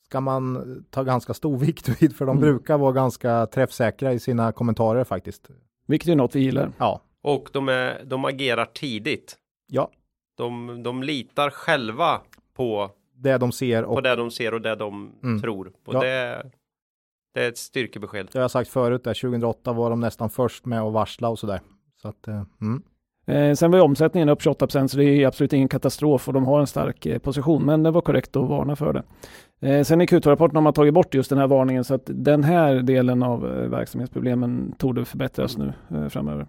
ska man ta ganska stor vikt vid, för de mm. brukar vara ganska träffsäkra i sina kommentarer faktiskt. Vilket är något vi gillar. Ja. Och de, är, de agerar tidigt. Ja. De, de litar själva på det de ser och på det de ser och det de mm. tror. Och ja. det, det är ett styrkebesked. Det har jag sagt förut, där 2008 var de nästan först med att varsla och sådär. Så att, eh, mm. Eh, sen var omsättningen upp 28 så det är absolut ingen katastrof och de har en stark eh, position, men det var korrekt att varna för det. Eh, sen i Q2-rapporten har man tagit bort just den här varningen så att den här delen av eh, verksamhetsproblemen torde förbättras nu eh, framöver.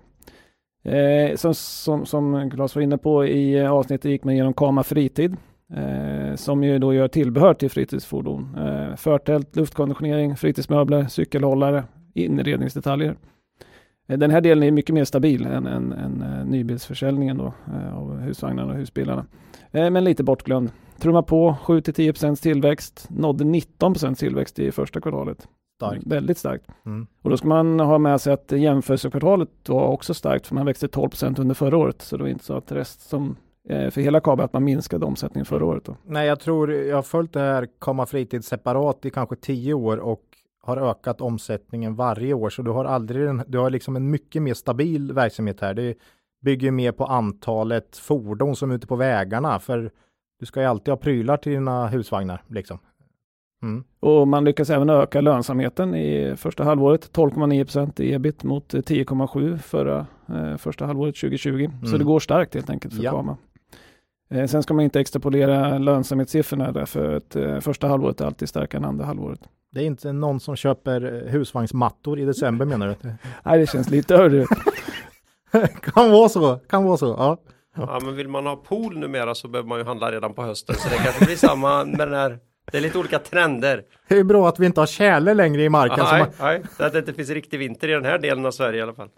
Eh, som, som, som Claes var inne på i eh, avsnittet gick man igenom Kama Fritid eh, som ju då gör tillbehör till fritidsfordon. Eh, förtält, luftkonditionering, fritidsmöbler, cykelhållare, inredningsdetaljer. Eh, den här delen är mycket mer stabil än, än, än eh, nybilsförsäljningen då, eh, av husvagnarna och husbilarna. Men lite bortglömd. Trumma på 7-10% tillväxt, nådde 19% tillväxt i första kvartalet. Starkt. Väldigt starkt. Mm. Och då ska man ha med sig att jämförelsekvartalet var också starkt, för man växte 12% under förra året. Så det var inte så att rest som för hela kabel att man minskade omsättningen förra året. Då. Nej, jag tror jag har följt det här Komma Fritid separat i kanske tio år och har ökat omsättningen varje år, så du har aldrig en, du har liksom en mycket mer stabil verksamhet här. Det bygger mer på antalet fordon som är ute på vägarna, för du ska ju alltid ha prylar till dina husvagnar liksom. Mm. Och man lyckas även öka lönsamheten i första halvåret, 12,9 procent i ebit mot 10,7 förra eh, första halvåret 2020. Mm. Så det går starkt helt enkelt för ja. Kama. Eh, sen ska man inte extrapolera lönsamhetssiffrorna därför att eh, första halvåret är alltid starkare än andra halvåret. Det är inte någon som köper eh, husvagnsmattor i december menar du? Nej, det känns lite hörru. kan vara så, kan vara så. Ja. ja, men vill man ha pool numera så behöver man ju handla redan på hösten. Så det kanske blir samma med den här. Det är lite olika trender. Det är bra att vi inte har tjäle längre i marken. nej, man... så att det inte finns riktig vinter i den här delen av Sverige i alla fall.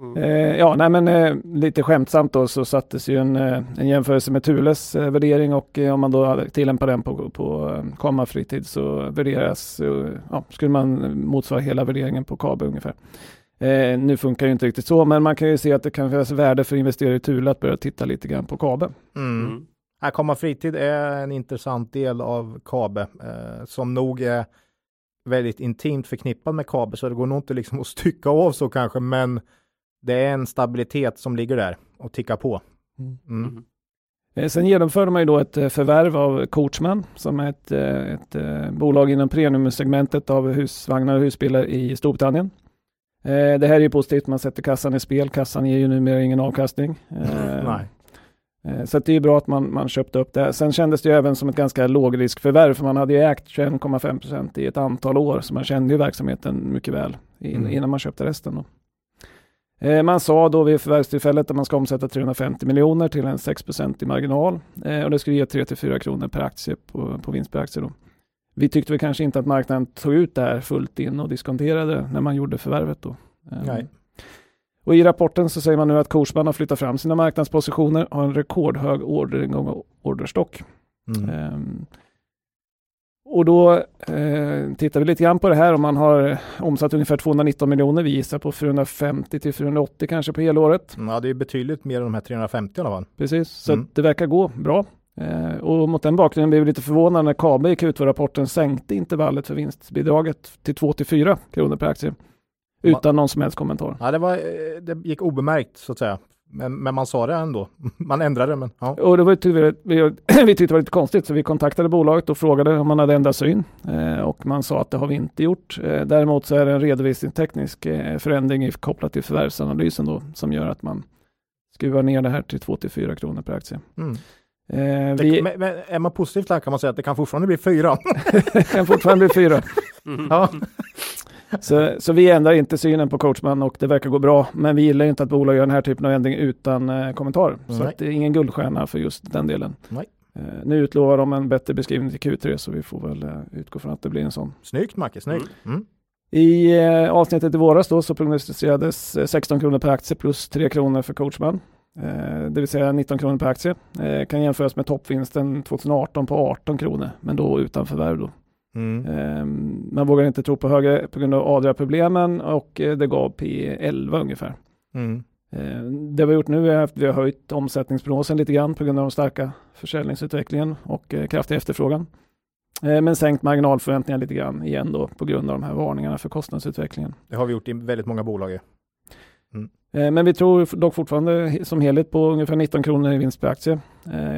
Mm. Eh, ja, nej men eh, lite skämtsamt då så sattes ju en, eh, en jämförelse med Thules eh, värdering och eh, om man då tillämpar den på, på eh, Komma fritid så värderas, ja, skulle man motsvara hela värderingen på KABE ungefär. nu funkar det inte riktigt så, men man kan ju se att det kan finnas värde för investerare i Thule att börja titta lite grann på KABE. Mm. Här Komma fritid är en intressant del av KABE som nog är väldigt intimt förknippad med KABE, så det går nog inte liksom att stycka av så kanske, men det är en stabilitet som ligger där och tickar på. Mm. Mm. mm. Eh, sen genomförde man ju då ett eh, förvärv av Coachman som är ett, eh, ett, bolag inom premiumsegmentet av husvagnar och husbilar i Storbritannien. Det här är ju positivt, man sätter kassan i spel. Kassan ger ju numera ingen avkastning. Nej. Så det är ju bra att man, man köpte upp det. Sen kändes det ju även som ett ganska lågriskförvärv, för man hade ju ägt 21,5 procent i ett antal år, så man kände ju verksamheten mycket väl mm. innan man köpte resten. Då. Eh, man sa då vid förvärvstillfället att man ska omsätta 350 miljoner till en 6% i marginal eh, och det skulle ge 3-4 kronor per aktie på, på vinst per aktie. Då. Vi tyckte väl kanske inte att marknaden tog ut det här fullt in och diskonterade när man gjorde förvärvet. Då. Eh, Nej. Och I rapporten så säger man nu att Korsman har flyttat fram sina marknadspositioner, har en rekordhög orderingång och orderstock. Mm. Um, och då eh, tittar vi lite grann på det här om man har omsatt ungefär 219 miljoner. Vi gissar på 450 till 480 kanske på helåret. Ja, det är betydligt mer än de här 350 i alla fall. Precis, så mm. det verkar gå bra. Eh, och mot den bakgrunden blev vi lite förvånade när KABE i Q2-rapporten sänkte intervallet för vinstbidraget till 2 till 4 kronor per aktie. Utan någon som helst kommentar. Ja, det, var, eh, det gick obemärkt så att säga. Men, men, man sa det ändå. Man ändrade det. Men, ja. Och det var, vi, vi tyckte det var lite konstigt så vi kontaktade bolaget och frågade om man hade ändrat syn. Eh, och man sa att det har vi inte gjort. Eh, däremot så är det en redovisningsteknisk eh, förändring kopplat till förvärvsanalysen då, som gör att man skruvar ner det här till 2-4 kronor per aktie. Mm. Eh, vi... men, men, är man positivt lagd kan man säga att det kan fortfarande bli fyra. det kan fortfarande bli fyra. Mm. Ja. Så, så vi ändrar inte synen på coachman och det verkar gå bra. Men vi gillar inte att bolag gör den här typen av ändring utan eh, kommentar. Så att det är ingen guldstjärna för just den delen. Nej. Eh, nu utlovar de en bättre beskrivning till Q3 så vi får väl eh, utgå från att det blir en sån. Snyggt Macke, snyggt. Mm. Mm. I eh, avsnittet i våras då så prognostiserades 16 kronor per aktie plus 3 kronor för coachman. Eh, det vill säga 19 kronor per aktie. Eh, kan jämföras med toppvinsten 2018 på 18 kronor, men då utan förvärv då. Mm. Eh, man vågar inte tro på högre på grund av Adria-problemen och eh, det gav P 11 ungefär. Mm. Eh, det vi har gjort nu är att vi har höjt omsättningsprognosen lite grann på grund av den starka försäljningsutvecklingen och eh, kraftig efterfrågan. Eh, men sänkt marginalförväntningar lite grann igen då på grund av de här varningarna för kostnadsutvecklingen. Det har vi gjort i väldigt många bolag. Eh, Men vi tror dock fortfarande som helhet på ungefär 19 kronor i vinst per aktie.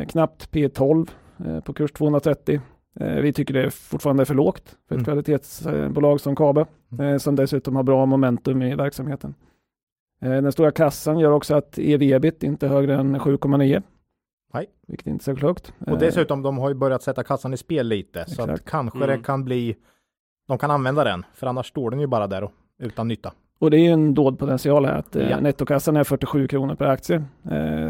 Knappt P12 eh, på kurs 230. Eh, vi tycker det är fortfarande för lågt för ett Mm. kvalitetsbolag som Kabe, eh, som dessutom har bra momentum i verksamheten. Eh, den stora kassan gör också att ev-ebit inte är högre än 7,9. Nej. Vilket inte är särskilt högt. Och dessutom, de har ju börjat sätta kassan i spel lite. Så att Exakt. kanske Mm. det kan bli, de kan använda den. För annars står den ju bara där och, utan nytta. Och det är ju en dold potential här att Ja. nettokassan är 47 kronor per aktie.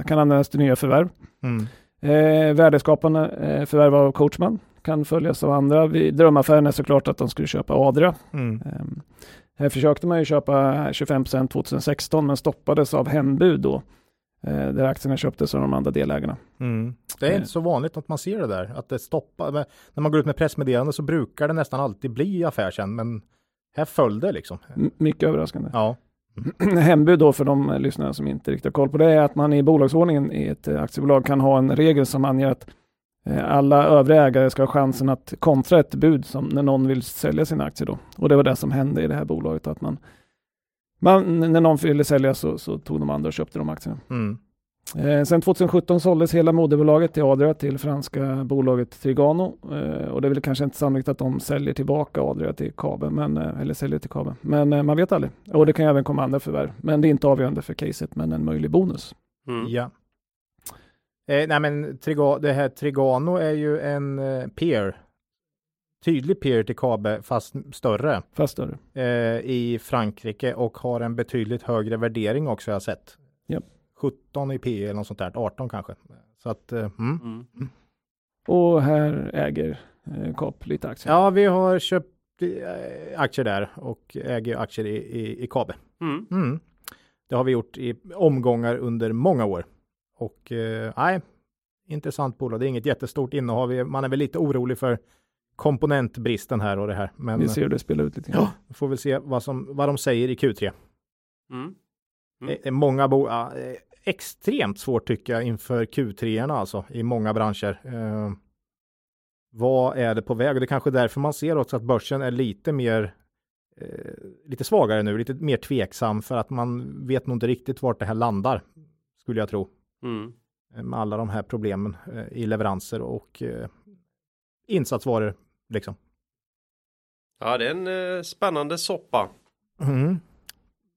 Kan användas till nya förvärv. Mm. Eh, värdeskapande eh, förvärv av Coachman kan följas av andra. Vi, drömaffären är såklart att de skulle köpa Adria. Mm. Eh, här försökte man ju köpa 25 2016 men stoppades av hembud då. Eh, där aktierna köptes av de andra delägarna. Mm. Det är Eh. inte så vanligt att man ser det där. Att det stoppar. Men När man går ut med pressmeddelande så brukar det nästan alltid bli affär sen. Men här föll det liksom. M- mycket överraskande. Ja. hembud då för de eh, lyssnare som inte riktigt har koll på det är att man i bolagsordningen i ett eh, aktiebolag kan ha en regel som anger att eh, alla övriga ägare ska ha chansen att kontra ett bud som när någon vill sälja sina aktier då. Och det var det som hände i det här bolaget att man, man när någon ville sälja så, så tog de andra och köpte de aktierna. Mm. Eh, sen 2017 såldes hela moderbolaget till Adria till franska bolaget Trigano eh, och det är väl kanske inte sannolikt att de säljer tillbaka Adria till Kabe, men, eh, eller säljer till Kabe. Men eh, man vet aldrig. Och det kan ju även komma andra förvärv. Men det är inte avgörande för caset, men en möjlig bonus. Mm. Ja. Eh, nej men Triga, det här Trigano är ju en eh, peer. Tydlig peer till Kabe fast större. Fast större. eh, i Frankrike och har en betydligt högre värdering också har jag sett. Japp. 17 i P eller något sånt där, 18 kanske. Så att, eh, mm. Mm. Och här äger eh, Kap lite aktier. ja, vi har köpt eh, aktier där och äger aktier i, i, i Kabe. Mm. Mm. Det har vi gjort i omgångar under många år. Och eh, nej, intressant bolag. Det är inget jättestort innehav. Vi- Man är väl lite orolig för komponentbristen här och det här. Men Vi ser det spela ut lite grann. ja, vi får väl se vad, som, vad de säger i Q3. Mm. Mm. Det är många bo ja, eh, extremt svårt tycker jag inför Q3 alltså i många branscher. Eh, vad är det på väg? Och det är kanske därför man ser också att börsen är lite mer eh, lite svagare nu, lite mer tveksam för att man vet nog inte riktigt vart det här landar skulle jag tro Mm. eh, med alla de här problemen eh, i leveranser och eh, insatsvaror liksom. Ja, det är en spännande soppa. Mm.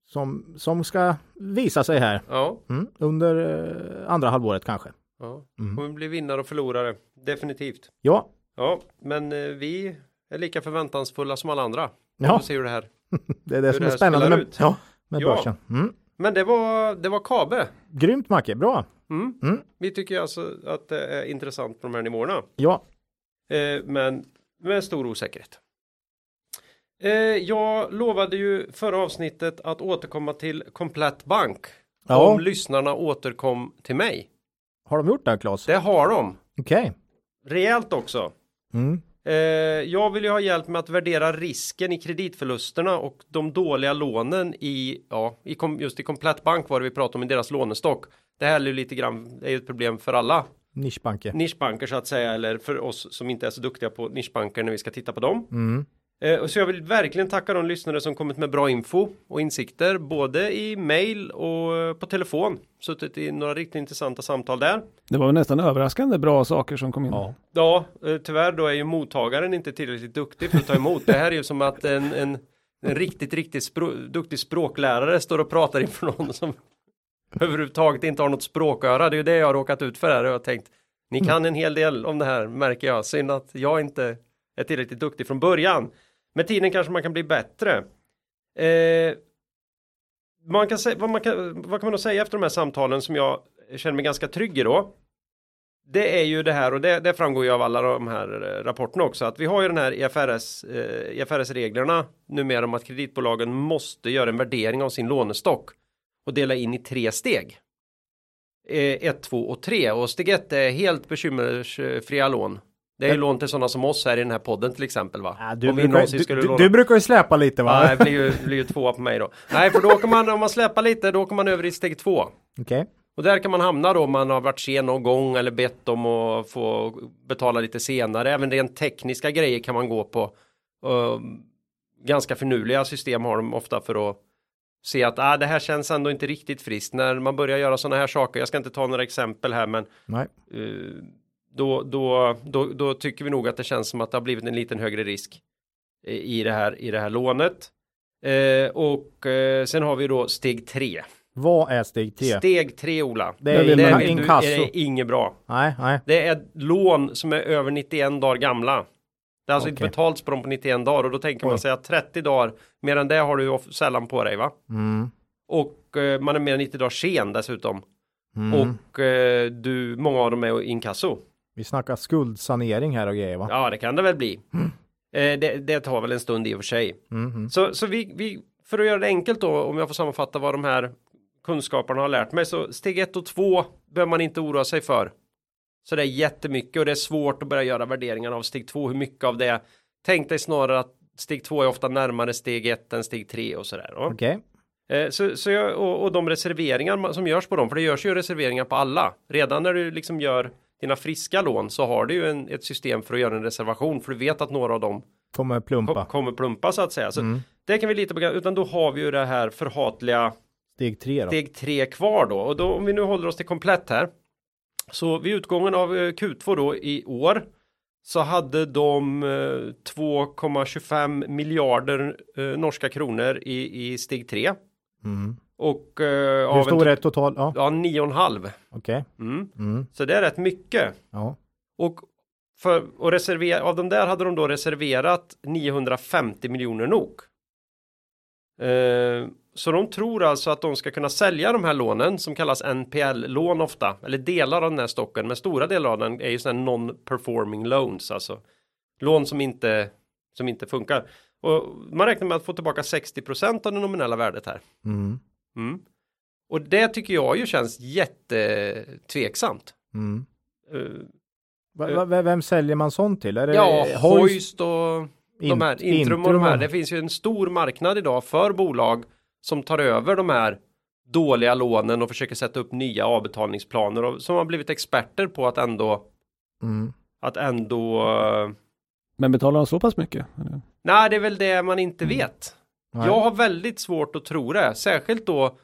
Som, som ska visa sig här Ja, mm. under andra halvåret kanske. ja. Mm. kommer bli vinnare och förlorare. Definitivt. Ja, Ja, men vi är lika förväntansfulla som alla andra. Ja. Du ser hur det här. Det är det Hur som det är spännande med, ja, med Ja. börsen. Mm. Men det var, det var Kabe. Grymt Macke, bra. Mm. Mm. Vi tycker alltså att det är intressant på de här nivåerna. Ja, Eh, men med stor osäkerhet. Eh, jag lovade ju förra avsnittet att återkomma till Komplett Bank. Ja. Om lyssnarna återkom till mig. har de gjort det Claes? Det har de. Okej. Rejält också. Mm. Eh, jag vill ju ha hjälp med att värdera risken i kreditförlusterna och de dåliga lånen i, ja, i just i Komplett Bank var det vi pratade om i deras lånestock. Det här är ju lite grann, är ju ett problem för alla Nischbanker. nischbanker så att säga, eller för oss som inte är så duktiga på nischbanker när vi ska titta på dem. Mm. Eh, och så jag vill verkligen tacka de lyssnare som kommit med bra info och insikter, både i mail och eh, på telefon. Suttit i några riktigt intressanta samtal där. Det var nästan överraskande bra saker som kom in. Ja. Ja, eh, tyvärr då är ju mottagaren inte tillräckligt duktig för att ta emot. Det här är ju som att en, en, en riktigt, riktigt språ, duktig språklärare står och pratar inför någon som överhuvudtaget inte har något språköra. Det är ju det jag har råkat ut för här och jag har tänkt, ni kan en hel del om det här märker jag. Synd att jag inte är tillräckligt duktig från början. Med tiden kanske man kan bli bättre. Eh, man kan säga, vad, man kan, vad kan man då säga efter de här samtalen som jag känner mig ganska trygg i då? Det är ju det här och det, det framgår ju av alla de här eh, rapporterna också att vi har ju den här IFRS, eh, IFRS-reglerna numera om att kreditbolagen måste göra en värdering av sin lånestock och dela in i tre steg. Eh, 1, 2 och 3 och steg 1 är helt bekymmersfria lån. Det är ju lån till sådana som oss här i den här podden till exempel va? Ja, du, brukar, du, du, du, brukar ju släpa lite va? Nej, det blir ju, blir ju tvåa på mig då. Nej, för då åker man, om man släpar lite, då åker man över i steg 2. Okej. Okay. Och där kan man hamna då om man har varit sen någon gång eller bett om att få betala lite senare. Även rent tekniska grejer kan man gå på. Uh, ganska finurliga system har de ofta för att se att ah, det här känns ändå inte riktigt friskt när man börjar göra sådana här saker. Jag ska inte ta några exempel här men uh, då, då, då, då, tycker vi nog att det känns som att det har blivit en liten högre risk i det här, i det här lånet. Uh, och uh, sen har vi då steg 3. Vad är steg 3? Steg 3 Ola. Det är, det är, inkasso. är det inget bra. Nej, nej. Det är lån som är över 91 dagar gamla. Det har alltså okay. inte betalts på dem på 91 dagar och då tänker Oj. man sig att 30 dagar, mer än det har du sällan på dig va? Mm. Och eh, man är mer än 90 dagar sen dessutom. Mm. Och eh, du, många av dem är inkasso. Vi snackar skuldsanering här och grejer va? Ja det kan det väl bli. Mm. Eh, det, det, tar väl en stund i och för sig. Mm. Så, så vi, vi, för att göra det enkelt då, om jag får sammanfatta vad de här kunskaperna har lärt mig, så steg 1 och 2 behöver man inte oroa sig för. Så det är jättemycket och det är svårt att börja göra värderingar av steg 2, hur mycket av det. Tänk dig snarare att steg 2 är ofta närmare steg 1 än steg 3 och sådär. Okej. Okay. Eh, så, så jag, och, och, de reserveringar som görs på dem, för det görs ju reserveringar på alla. Redan när du liksom gör dina friska lån så har du ju en, ett system för att göra en reservation, för du vet att några av dem kommer plumpa. Kom, kommer plumpa så att säga. Så mm. det kan vi lita på, utan då har vi ju det här förhatliga Steg 3 då? Steg 3 kvar då. Och då om vi nu håller oss till komplett här. Så vid utgången av eh, Q2 då i år så hade de 2,25 eh, miljarder eh, norska kronor i, i steg 3. Mm. Och eh, Hur stor är total? Ja, ja 9,5. Okej. Okay. Mm. Mm. Så det är rätt mycket. Ja. Och för och reservera, av de där hade de då reserverat 950 miljoner NOK. Eh, så de tror alltså att de ska kunna sälja de här lånen som kallas NPL-lån ofta, eller delar av den här stocken, men stora delar av den är ju sådana non-performing loans, alltså lån som inte, som inte funkar. Och man räknar med att få tillbaka 60% av det nominella värdet här. Mm. Mm. Och det tycker jag ju känns jättetveksamt. Mm. Uh, va, va, vem säljer man sånt till? Är det ja, Hoist och de här, Intrum och de här. Det finns ju en stor marknad idag för bolag som tar över de här dåliga lånen och försöker sätta upp nya avbetalningsplaner och som har blivit experter på att ändå mm. att ändå uh... Men betalar de så pass mycket? Nej, det är väl det man inte mm. vet. Nej. Jag har väldigt svårt att tro det, särskilt då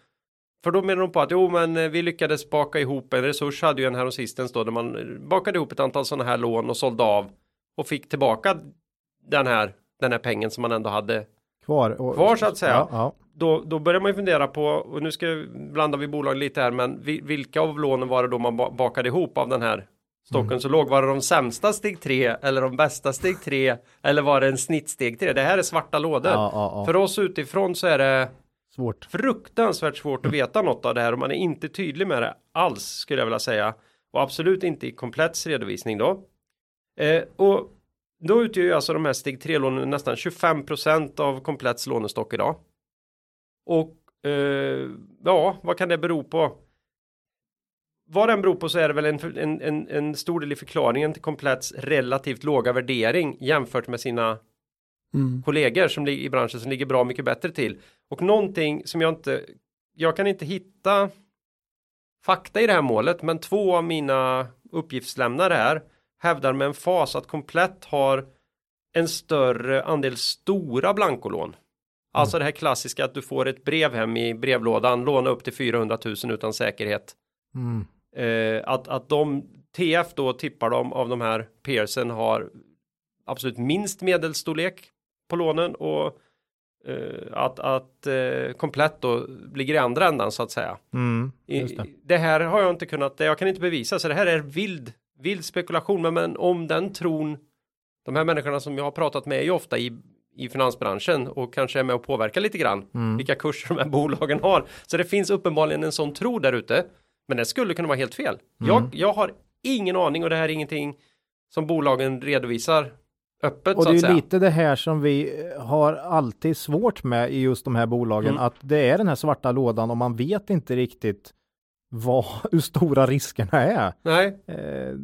för då menar de på att jo men eh, vi lyckades baka ihop en resurs hade ju en här sistens då där man bakade ihop ett antal sådana här lån och sålde av och fick tillbaka den här den här pengen som man ändå hade kvar, och, kvar så att säga. Ja, ja då, då börjar man ju fundera på, och nu ska blanda vi bolag lite här, men vilka av lånen var det då man bakade ihop av den här stocken mm. så låg? Var det de sämsta steg 3 eller de bästa steg 3 eller var det en snittsteg 3? Det här är svarta lådor. Ja, ja, ja. För oss utifrån så är det svårt. fruktansvärt svårt att veta något av det här och man är inte tydlig med det alls skulle jag vilja säga. Och absolut inte i komplett redovisning då. Eh, och då utgör ju alltså de här steg 3-lånen nästan 25% av kompletts lånestock idag. Och eh, ja, vad kan det bero på? Vad den beror på så är det väl en, en, en, en stor del i förklaringen till Kompletts relativt låga värdering jämfört med sina mm. kollegor som i branschen som ligger bra mycket bättre till. Och någonting som jag inte, jag kan inte hitta fakta i det här målet, men två av mina uppgiftslämnare här hävdar med en fas att Komplett har en större andel stora blankolån Alltså det här klassiska att du får ett brev hem i brevlådan, låna upp till 400 000 utan säkerhet. Mm. Eh, att, att de, TF då tippar de av de här Pearson har absolut minst medelstorlek på lånen och eh, att, att eh, komplett då ligger i andra ändan så att säga. Mm, det. Det. här har jag inte kunnat, jag kan inte bevisa så det här är vild, vild spekulation men, men om den tron de här människorna som jag har pratat med är ju ofta i i finansbranschen och kanske är med och påverkar lite grann mm. vilka kurser de här bolagen har. Så det finns uppenbarligen en sån tro där ute. Men det skulle kunna vara helt fel. Mm. Jag, jag har ingen aning och det här är ingenting som bolagen redovisar öppet. Och det är säga. lite det här som vi har alltid svårt med i just de här bolagen, mm. att det är den här svarta lådan och man vet inte riktigt vad, hur stora riskerna är. Nej. Eh,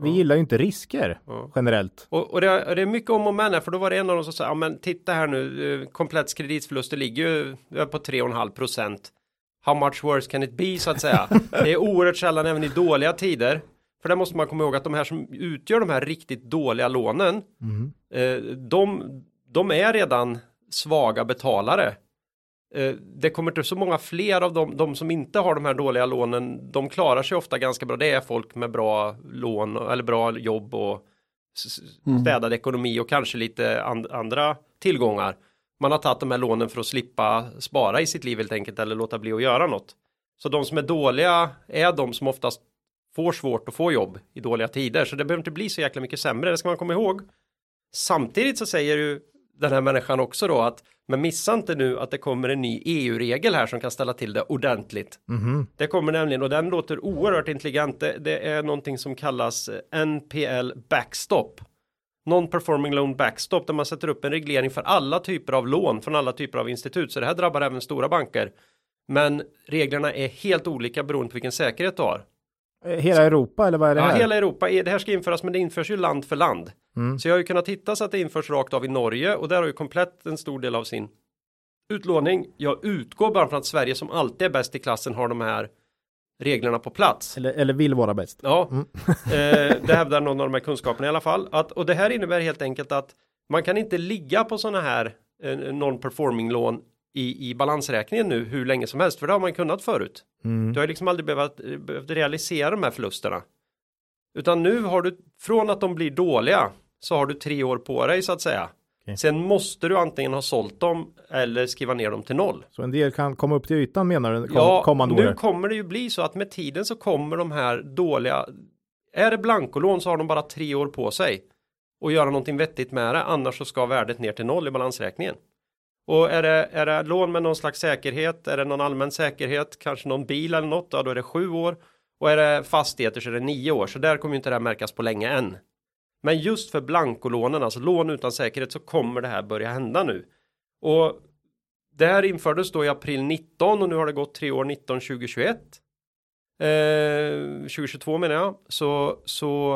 vi gillar ju inte risker Ja. generellt. Och, och det, är- det är mycket om och men här, för då var det en av dem som sa, ja men titta här nu, eh, komplett kreditförluster ligger ju eh, på 3,5 procent. How much worse can it be så att säga. det är oerhört sällan även i dåliga tider. För där måste man komma ihåg att de här som utgör de här riktigt dåliga lånen, eh, de, de är redan svaga betalare. Eh, det kommer inte så många fler av dem, de som inte har de här dåliga lånen, de klarar sig ofta ganska bra. Det är folk med bra lån eller bra jobb och s- städad ekonomi och kanske lite and, andra tillgångar. Man har tagit de här lånen för att slippa spara i sitt liv helt enkelt eller låta bli att göra något. Så de som är dåliga är de som oftast får svårt att få jobb i dåliga tider. Så det behöver inte bli så jäkla mycket sämre, det ska man komma ihåg. Samtidigt så säger ju den här människan också då att men missa inte nu att det kommer en ny EU-regel här som kan ställa till det ordentligt. Det kommer nämligen och den låter oerhört intelligent. Det, det är någonting som kallas NPL backstop. Non-performing loan backstop där man sätter upp en reglering för alla typer av lån från alla typer av institut. Så det här drabbar även stora banker. Men reglerna är helt olika beroende på vilken säkerhet du har. Eh, Hela Europa eller vad är det Ja, här? hela Europa, det här ska införas men det införs ju land för land. Mm. Så jag har ju kunnat hitta så att det införs rakt av i Norge och där har ju komplett en stor del av sin utlåning. Jag utgår bara från att Sverige som alltid är bäst i klassen har de här reglerna på plats. Eller, eller vill vara bäst. Ja, eh, det hävdar någon av de här kunskaperna i alla fall. Att, och det här innebär helt enkelt att man kan inte ligga på sådana här eh, non-performing lån i, i balansräkningen nu hur länge som helst, för det har man kunnat förut. Mm. Du har liksom aldrig behövt, behövt realisera de här förlusterna. Utan nu har du, från att de blir dåliga, så har du tre år på dig så att säga. Okej. Sen måste du antingen ha sålt dem eller skriva ner dem till noll. Så en del kan komma upp till ytan menar du? Kom, Ja, kommande nu år? kommer det ju bli så att med tiden så kommer de här dåliga, är det blankolån så har de bara tre år på sig och göra någonting vettigt med det, annars så ska värdet ner till noll i balansräkningen. Och är det, är det lån med någon slags säkerhet, är det någon allmän säkerhet, kanske någon bil eller något, ja, då är det sju år. Och är det fastigheter så är det nio år, så där kommer ju inte det här märkas på länge än. Men just för blankolånen, alltså lån utan säkerhet, så kommer det här börja hända nu. Och det här infördes då i april 19 och nu har det gått tre år 19 2021. Eh, 2022 menar jag. Så, så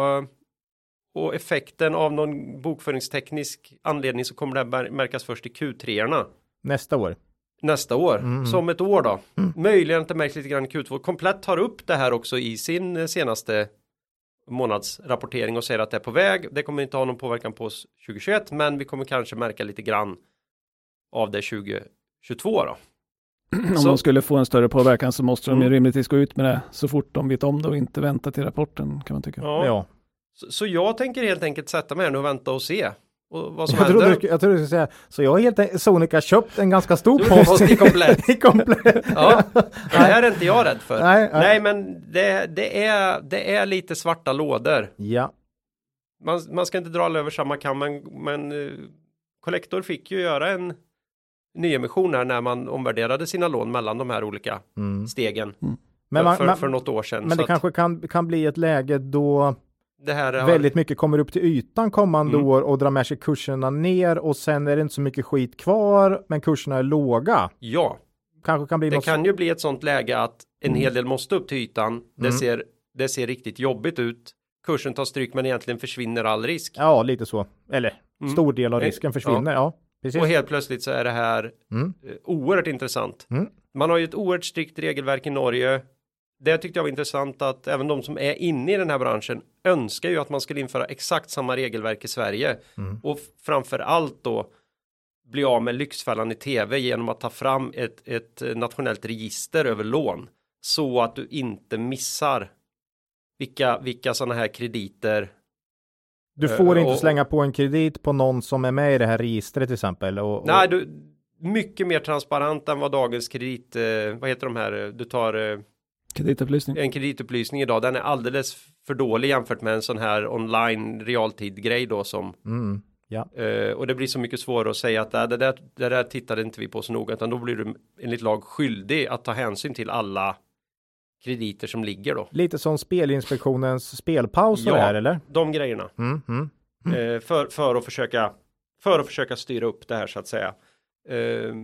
och effekten av någon bokföringsteknisk anledning så kommer det här mär- märkas först i Q3-erna Nästa år? nästa år. Mm. Som ett år då. Möjligen att det märks lite grann i Q2. Komplett tar upp det här också i sin eh, senaste månadsrapportering och säger att det är på väg. Det kommer inte ha någon påverkan på oss 2021 men vi kommer kanske märka lite grann av det 2022 då. Om Så- de skulle få en större påverkan så måste de ju Mm. rimligtvis gå ut med det så fort de vet om det och inte vänta till rapporten kan man tycka. Ja. Ja. Så, så jag tänker helt enkelt sätta mig här nu och vänta och se. Och vad som Jag trodde, händer. du, jag trodde du skulle säga, så jag har helt enkelt, Sonica köpt en ganska stor post. post i komplett. I komplett. Ja, det här är inte jag rädd för. Nej, nej. Nej men det, det, är, det är lite svarta lådor. Ja. man, man ska inte dra alla över samma kam men, men uh, Collector fick ju göra en nyemission här när man omvärderade sina lån mellan de här olika Mm. stegen Men, man, för, man, för något år sedan. men det att kanske kan, kan bli ett läge då har, väldigt mycket kommer upp till ytan kommande Mm. år och drar med sig kurserna ner och sen är det inte så mycket skit kvar men kurserna är låga. Ja, Kanske kan bli det något kan ju bli ett sånt läge att en Mm. hel del måste upp till ytan. Det, Mm. ser, det ser riktigt jobbigt ut. Kursen tar stryk men egentligen försvinner all risk. Ja, lite så. Eller Mm. stor del av Eh, risken försvinner. Ja, precis. Och helt plötsligt så är det här Mm. eh, oerhört intressant. Mm. Man har ju ett oerhört strikt regelverk i Norge. Det tyckte jag var intressant att även de som är inne i den här branschen önskar ju att man skulle införa exakt samma regelverk i Sverige Mm. och framför allt då bli av med Lyxfällan i tv genom att ta fram ett, ett nationellt register över lån så att du inte missar vilka, vilka sådana här krediter Du får Eh, inte och- slänga på en kredit på någon som är med i det här registret till exempel. Och, och, Nej, du, mycket mer transparent än vad dagens kredit, eh, vad heter de här, du tar eh, Kreditupplysning. en kreditupplysning idag, den är alldeles för dålig jämfört med en sån här online realtid grej då som Mm. Ja. eh, och det blir så mycket svårare att säga att "Nej, det där, det där tittade inte vi på så noga utan då blir du enligt lag skyldig att ta hänsyn till alla krediter som ligger då. Lite som Spelinspektionens spelpaus och Ja. här eller? De grejerna Mm. Mm. eh, för, för att försöka för att försöka styra upp det här så att säga. Eh,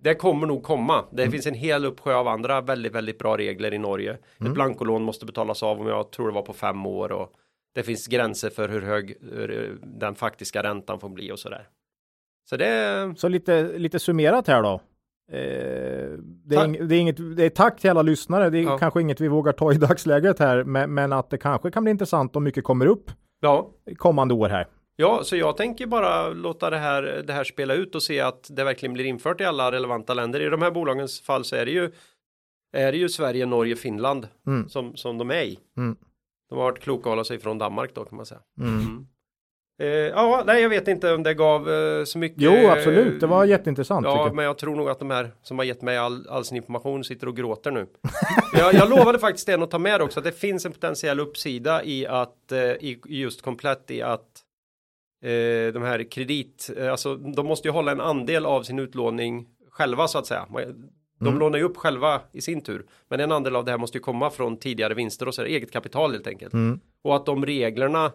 det kommer nog komma. Det Mm. finns en hel uppsjö av andra väldigt, väldigt bra regler i Norge. Mm. Ett blankolån måste betalas av om jag tror det var på fem år och det finns gränser för hur hög den faktiska räntan får bli och sådär. Så det, Så lite, lite summerat här då. Eh, det, är ing, det är inget, det är tack till alla lyssnare. Det är Ja. kanske inget vi vågar ta i dagsläget här, men, men att det kanske kan bli intressant om mycket kommer upp ja, kommande år här. Ja, så jag tänker bara låta det här, det här spela ut och se att det verkligen blir infört i alla relevanta länder. I de här bolagens fall så är det ju, är det ju Sverige, Norge, Finland Mm. som, som de är i. Mm. De har varit kloka att hålla sig från Danmark då kan man säga. Mm. Eh, ja, nej, jag vet inte om det gav eh, så mycket. Jo, absolut. Det var jätteintressant. Ja, jag. men jag tror nog att de här som har gett mig all, all sin information sitter och gråter nu. jag, jag lovade faktiskt en att ta med också att det finns en potentiell uppsida i att eh, i just komplett i att eh, de här kredit, eh, alltså de måste ju hålla en andel av sin utlåning själva så att säga. De Mm. lånar ju upp själva i sin tur. Men en andel av det här måste ju komma från tidigare vinster och så eget kapital helt enkelt. Mm. Och att de reglerna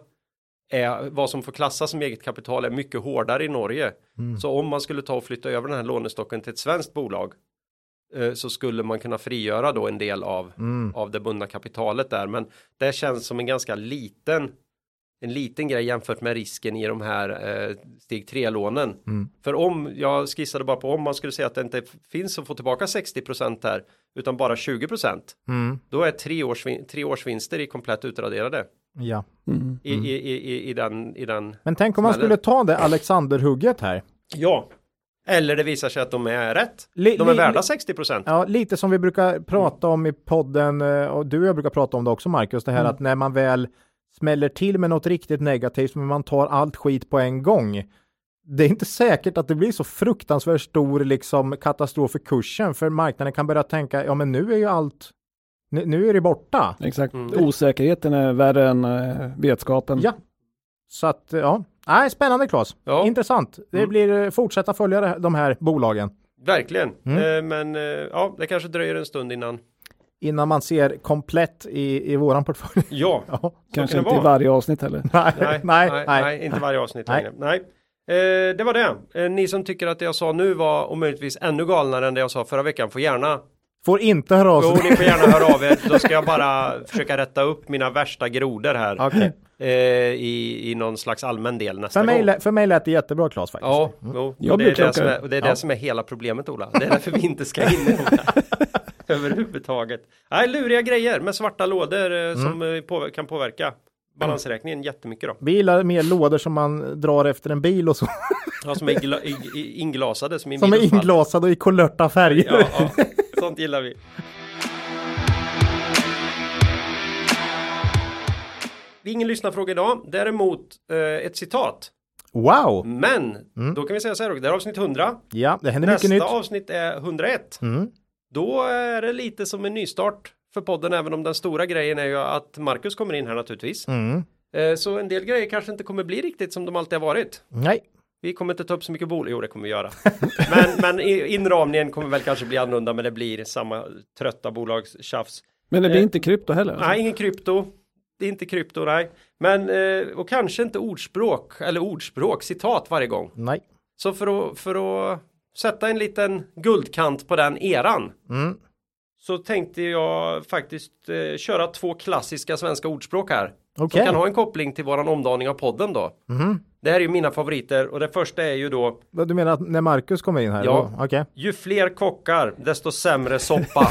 är vad som får klassas som eget kapital är mycket hårdare i Norge. Mm. Så om man skulle ta och flytta över den här lånestocken till ett svenskt bolag eh, så skulle man kunna frigöra då en del av, Mm. av det bundna kapitalet där. Men det känns som en ganska liten en liten grej jämfört med risken i de här eh, steg 3-lånen. Mm. För om, jag skissade bara på om man skulle säga att det inte finns att få tillbaka 60% här utan bara 20% Mm. då är tre, års, tre års vinster i komplett utraderade Ja. Mm. i, i, i, i, i, den, i den. Men tänk om man skulle ta det Alexanderhugget här. Ja. Eller det visar sig att de är rätt. Li- De är li- värda li- 60%. Ja, lite som vi brukar prata om i podden eh, och du och jag brukar prata om det också Marcus, det här Mm. att när man väl smäller till med något riktigt negativt, men man tar allt skit på en gång. Det är inte säkert att det blir så fruktansvärt stor liksom katastrof för kursen, för marknaden kan börja tänka, ja men nu är ju allt, nu, nu är det borta. Exakt. Mm. Osäkerheten är värre än eh, vetskapen. Ja. Så att, ja, nej, spännande Claes. Ja. Intressant. Det Mm. blir eh, fortsätta följa de här bolagen Verkligen. Mm. Eh, men eh, ja, det kanske dröjer en stund innan. Innan man ser komplett i, i våran portfölj. Ja. ja. Kanske inte i varje avsnitt heller. Nej, Nej, nej, nej, nej. inte varje avsnitt Nej. längre. Nej. Eh, det var det. Eh, ni som tycker att det jag sa nu var om möjligtvis ännu galnare än det jag sa förra veckan får gärna Får inte höra av Jo, sig. ni får gärna höra av er. Då ska jag bara försöka rätta upp mina värsta grodor här. Okej. Eh, i, I någon slags allmän del nästa För, mig, gång. lä- för mig lät det jättebra Claes faktiskt. Ja, jo, Jag och det, blir är det, är, och det är det Ja. som är hela problemet Ola. Det är därför vi inte ska in i. överhuvudtaget. Nej, luriga grejer med svarta lådor eh, som eh, kan påverka balansräkningen jättemycket då. Vi gillar mer lådor som man drar efter en bil och så. Ja, som är i, i, inglasade som i Som är inglasade och i kulörta färger. Ja, ja, sånt gillar vi. Det är ingen lyssnarfråga idag. Däremot eh, ett citat. Wow! Men Mm. då kan vi säga så här. Det är avsnitt 100. Ja, det händer Nästa mycket nytt. avsnitt är 101. Mm. Då är det lite som en nystart för podden. Även om den stora grejen är ju att Marcus kommer in här naturligtvis. Mm. Eh, så en del grejer kanske inte kommer bli riktigt som de alltid har varit. Nej, Vi kommer inte ta upp så mycket bolag, jo det kommer vi göra. men, men inramningen kommer väl kanske bli annorlunda, men det blir samma trötta bolagstjafs. Men det blir Eh, inte krypto heller. alltså. Nej, ingen krypto. Det är inte krypto, nej. Men, eh, och kanske inte ordspråk, eller ordspråk, citat varje gång. nej. Så för att, för att sätta en liten guldkant på den eran Mm. så tänkte jag faktiskt eh, köra två klassiska svenska ordspråk här. Okej. Som kan ha en koppling till våran omdaning av podden då. Mhm. Det här är ju mina favoriter och det första är ju då Du menar att när Marcus kommer in här? Ja. då? Okej. Ju fler kockar desto sämre soppa.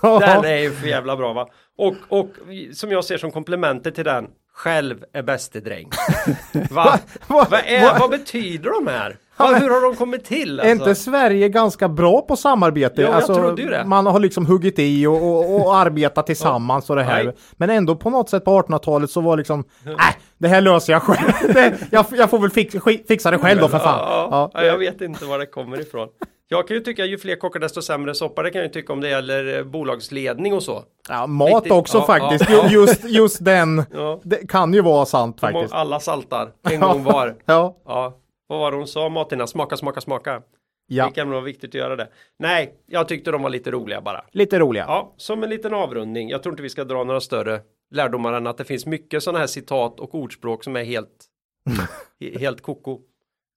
Den är ju för jävla bra va. Och, och som jag ser som komplementer till den. Själv är bäste dräng. Va? Vad- Vad, är, vad betyder de här? Va, hur har de kommit till? Är inte Alltså? Sverige ganska bra på samarbete? Jo, jag trodde ju det. Man har liksom huggit i och, och, och arbetat tillsammans och det här. Nej. Men ändå på något sätt på 1800-talet så var liksom, nej, det här löser jag själv. det, jag, jag får väl fix, fixa det själv då för fan. Ja, Ja. ja, jag vet inte var det kommer ifrån. Jag kan ju tycka ju fler kockar desto sämre soppa. Det kan jag ju tycka om det gäller eh, bolagsledning och så. Ja, mat Riktigt. också Ja, faktiskt. ja, ja. Ju- Just, just den, Ja. det kan ju vara sant faktiskt. alla saltar en gång var. Ja, Ja, vad var det hon sa Martina? Smaka, smaka, smaka. ja. Det kan vara viktigt att göra det. Nej, jag tyckte de var lite roliga bara. lite roliga. Ja, som en liten avrundning. Jag tror inte vi ska dra några större lärdomar än att det finns mycket sådana här citat och ordspråk som är helt, he- helt koko.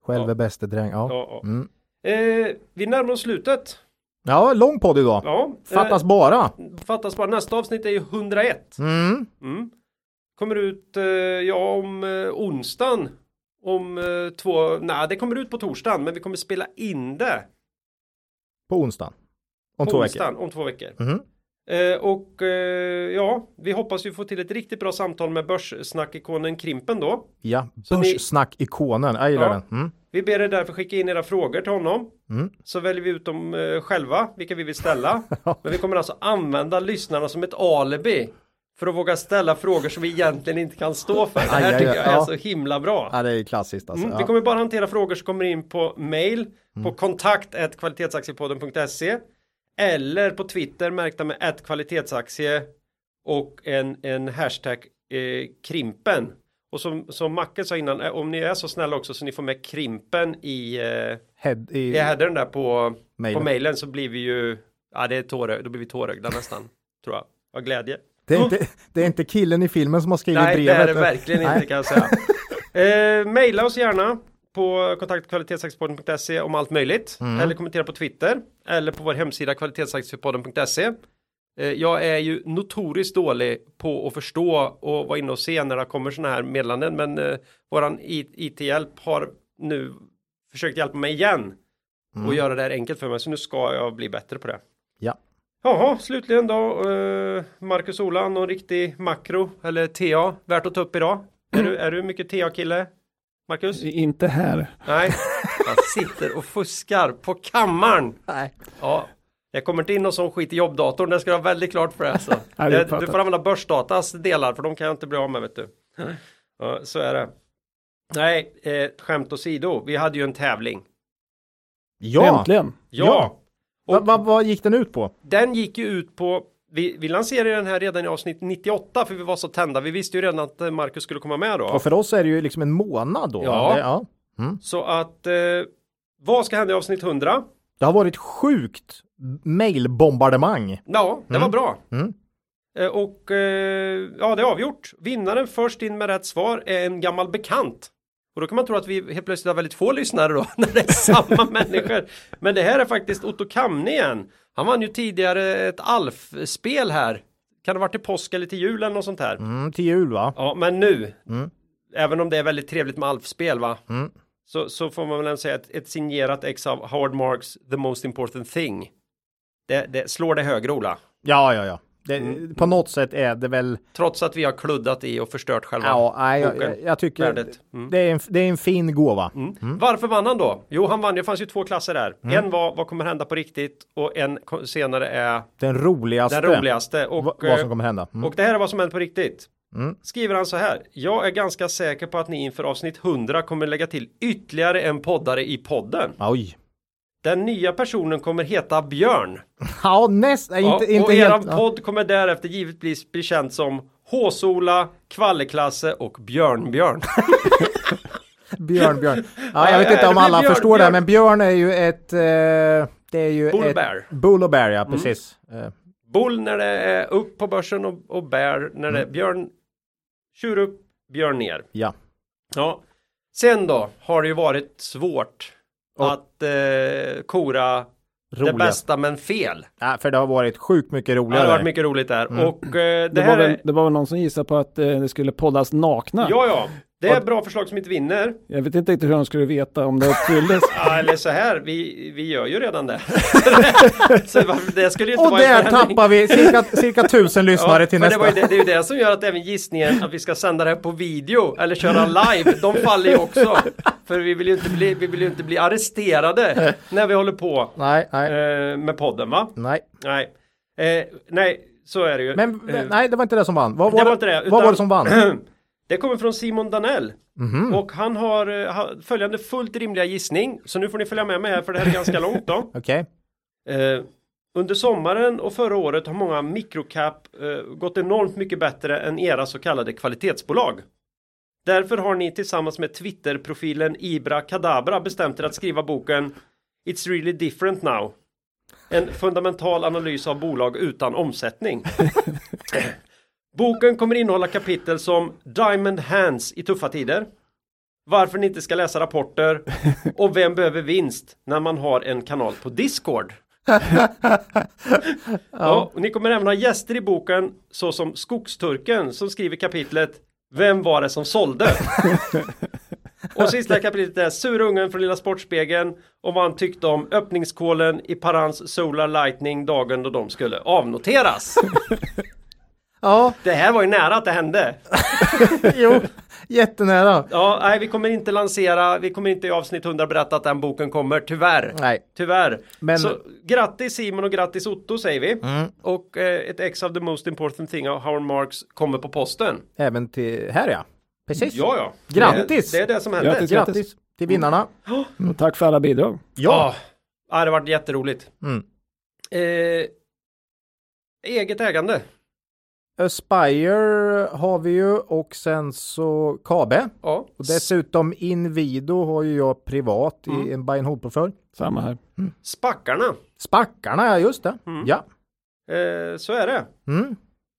Själv Ja. är bäste dräng. Ja. Ja, ja. Mm. Eh, vi närmar oss slutet. Ja, lång podd idag. Ja, Fattas eh, bara. fattas bara. Nästa avsnitt är ju 101. Mm. Mm. Kommer ut, eh, ja om eh, onsdagen. Om eh, två, nej det kommer ut på torsdagen men vi kommer spela in det På onsdagen. Om på två onsdagen veckor. om två veckor. Mhm. Eh, och eh, ja, vi hoppas ju få till ett riktigt bra samtal med börssnackikonen Krimpen då. Ja, börssnack-ikonen. Jag gillar Ja. den. Mm. Vi ber er därför skicka in era frågor till honom. Mm. Så väljer vi ut dem eh, själva, vilka vi vill ställa. Men vi kommer alltså använda lyssnarna som ett alibi. För att våga ställa frågor som vi egentligen inte kan stå för. Det här tycker jag är så himla bra. Ja, det är klassiskt alltså. Mm. Vi kommer bara hantera frågor som kommer in på mail Mm. på kontakt kvalitetsaktiepodden.se eller på Twitter märkta med ett kvalitetsaktie och en, en hashtag eh, krimpen. Och som, som Macke sa innan, eh, om ni är så snälla också så ni får med krimpen i, eh, Head, i, i headern där på, Mailen. på mailen så blir vi ju, ja det är tårögda, då blir vi tårögda nästan, tror jag, av glädje. Det, är inte, det är inte killen i filmen som har skrivit Nej, brevet. det är det verkligen Nej. inte kan jag säga. eh, maila oss gärna på kontaktkvalitetsaktiepodden.se om allt möjligt. Mm. Eller kommentera på Twitter. Eller på vår hemsida kvalitetsaktiepodden.se. Eh, jag är ju notoriskt dålig på att förstå och vara inne och se när det kommer sådana här meddelanden. Men eh, våran IT-hjälp har nu försökt hjälpa mig igen. Och göra det här enkelt för mig. Så nu ska jag bli bättre på det. Ja. Jaha, slutligen då. Eh, Marcus Ola, någon riktig makro eller TA värt att ta upp idag? Är du, är du mycket TA-kille? Marcus? Inte här. Nej, han sitter och fuskar på kammaren. Nej. Ja, jag kommer inte in någon sån skit i jobbdatorn, det ska du ha väldigt klart för dig alltså. Du får använda börsdatas delar för de kan jag inte bli av med vet du. Ja, så är det. Nej, eh, skämt åsido, vi hade ju en tävling. Ja, Äntligen. Ja! Ja. Och Va, va, vad gick den ut på? Den gick ju ut på vi, vi lanserade den här redan i avsnitt 98 för vi var så tända. Vi visste ju redan att eh, Marcus skulle komma med då. Och för oss är det ju liksom en månad då. Ja. Det, ja. Så att eh, vad ska hända i avsnitt 100? det har varit sjukt mailbombardemang. Ja, det var bra. Mm. Eh, och eh, ja, det är avgjort. Vinnaren först in med rätt svar är en gammal bekant. Och då kan man tro att vi helt plötsligt har väldigt få lyssnare då, när det är samma människor. Men det här är faktiskt Otto Kamne igen. Han vann ju tidigare ett Alf-spel här. Kan det ha varit till påsk eller till jul eller något sånt här? Mm, till jul va? Ja, men nu, Mm. även om det är väldigt trevligt med Alf-spel va, Mm. så, så får man väl ändå säga att ett signerat ex av Howard Marks The Most Important Thing. Det, det slår det högre Ola. Ja, ja, ja. Det, Mm. På något sätt är det väl, Trots att vi har kluddat i och förstört själva ja, nej, jag, boken. jag, jag tycker. Mm. det, är en, det är en fin gåva. Mm. Varför vann han då? Jo, han vann. Det fanns ju två klasser där. Mm. En var vad kommer hända på riktigt och en senare är Den roligaste. den roligaste. Va, Och, vad som eh, kommer hända. Mm. och det här är vad som händer på riktigt. Mm. Skriver han så här. Jag är ganska säker på att ni inför avsnitt 100 kommer lägga till ytterligare en poddare i podden. Oj. Den nya personen kommer heta Björn. Ja, näst, nej, inte, ja, inte och helt. eran ja. podd kommer därefter givetvis bli känd som Håsola, Kvalleklasse och Björnbjörn. Björn, Björn. Ja, Ja, jag vet inte det om alla Björn, förstår det, Björn. men Björn är ju ett... Eh, det är ju Bull ett... bear. Bull och bear, ja, precis. Eh, Bull när det är upp på börsen och, och bear när det är björn. Tjur upp, björn ner. ja. Ja. Sen då har det ju varit svårt Och- att eh, kora det Roligast. bästa men fel. Ja, för det har varit sjukt mycket Det roligare. har varit mycket roligt där. Mm. Och eh, det, Det, här var väl, är... det var väl någon som gissade på att eh, det skulle poddas nakna. Ja, ja. Det är bra förslag som inte vinner. Jag vet inte riktigt hur de skulle veta om det uppfylldes. Ja, eller så här, vi, vi gör ju redan det. så det skulle ju inte Och vara där tappar vi cirka, cirka tusen lyssnare till för det, nästa. var ju det, det är ju det som gör att även gissningen att vi ska sända det här på video eller köra live, de faller ju också. För vi vill ju inte bli, vi vill ju inte bli arresterade när vi håller på Nej, nej, eh, med podden va? nej. Nej. Eh, nej, så är det ju. Men Eh, nej, det var inte det som vann. Vad det var, var inte det. vad utan- var det som vann? Det kommer från Simon Danell. Mhm. Och han har, eh, följande fullt rimliga gissning. Så nu får ni följa med mig här för det här är ganska långt då. Okej. Eh, under sommaren och förra året har många microcap eh, gått enormt mycket bättre än era så kallade kvalitetsbolag. Därför har ni tillsammans med Twitter-profilen Ibra Kadabra bestämt er att skriva boken It's really different now. En fundamental analys av bolag utan omsättning. Boken kommer innehålla kapitel som Diamond Hands i tuffa tider. varför ni inte ska läsa rapporter och vem behöver vinst när man har en kanal på Discord. ja. och ni kommer även ha gäster i boken såsom Skogsturken som skriver kapitlet Vem var det som sålde? och sista kapitlet är Surungen från Lilla Sportspegeln och vad han tyckte om öppningskålen i Parans Solar Lightning dagen då de skulle avnoteras. Ja. Det här var ju nära att det hände. jo, jättenära. Ja, nej, vi kommer inte lansera, vi kommer inte i avsnitt 100 berätta att den boken kommer, tyvärr. Nej. Tyvärr. Men- Så grattis Simon och grattis Otto säger vi. Mm. Och eh, ett ex of the most important thing av Howard Marks kommer på posten. Även till här ja. Precis. Ja, ja. Grattis! Det, det är det som händer. Grattis. Grattis till vinnarna. Och tack för alla bidrag. Ja. ja, det har varit jätteroligt. Mm. Eh, eget ägande. Aspire har vi ju och sen så Kabe. Ja. Och dessutom Invido har ju jag privat Mm. i en buy and hold portfölj. Samma här. Spackarna. Spackarna, ja just det. Mm. Ja. Eh, så är det. Mm.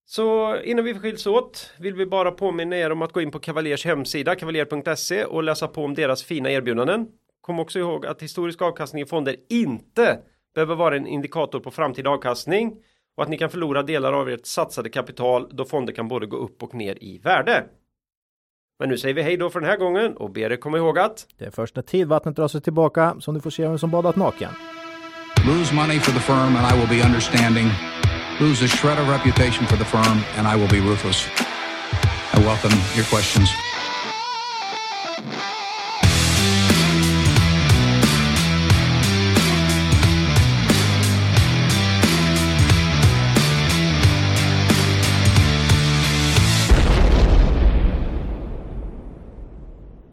Så innan vi skiljs åt vill vi bara påminna er om att gå in på Cavaliers hemsida kavaljer.se och läsa på om deras fina erbjudanden. Kom också ihåg att historisk avkastning i fonder inte behöver vara en indikator på framtida avkastning och att ni kan förlora delar av ert satsade kapital då fonder kan både gå upp och ner i värde. Men nu säger vi hej då för den här gången och ber er komma ihåg att Det är först när tidvattnet drar sig tillbaka som du får se vem som badat naken. Lose money for the firm and I will be understanding. Lose a shred of reputation for the firm and I will be ruthless. I welcome your questions.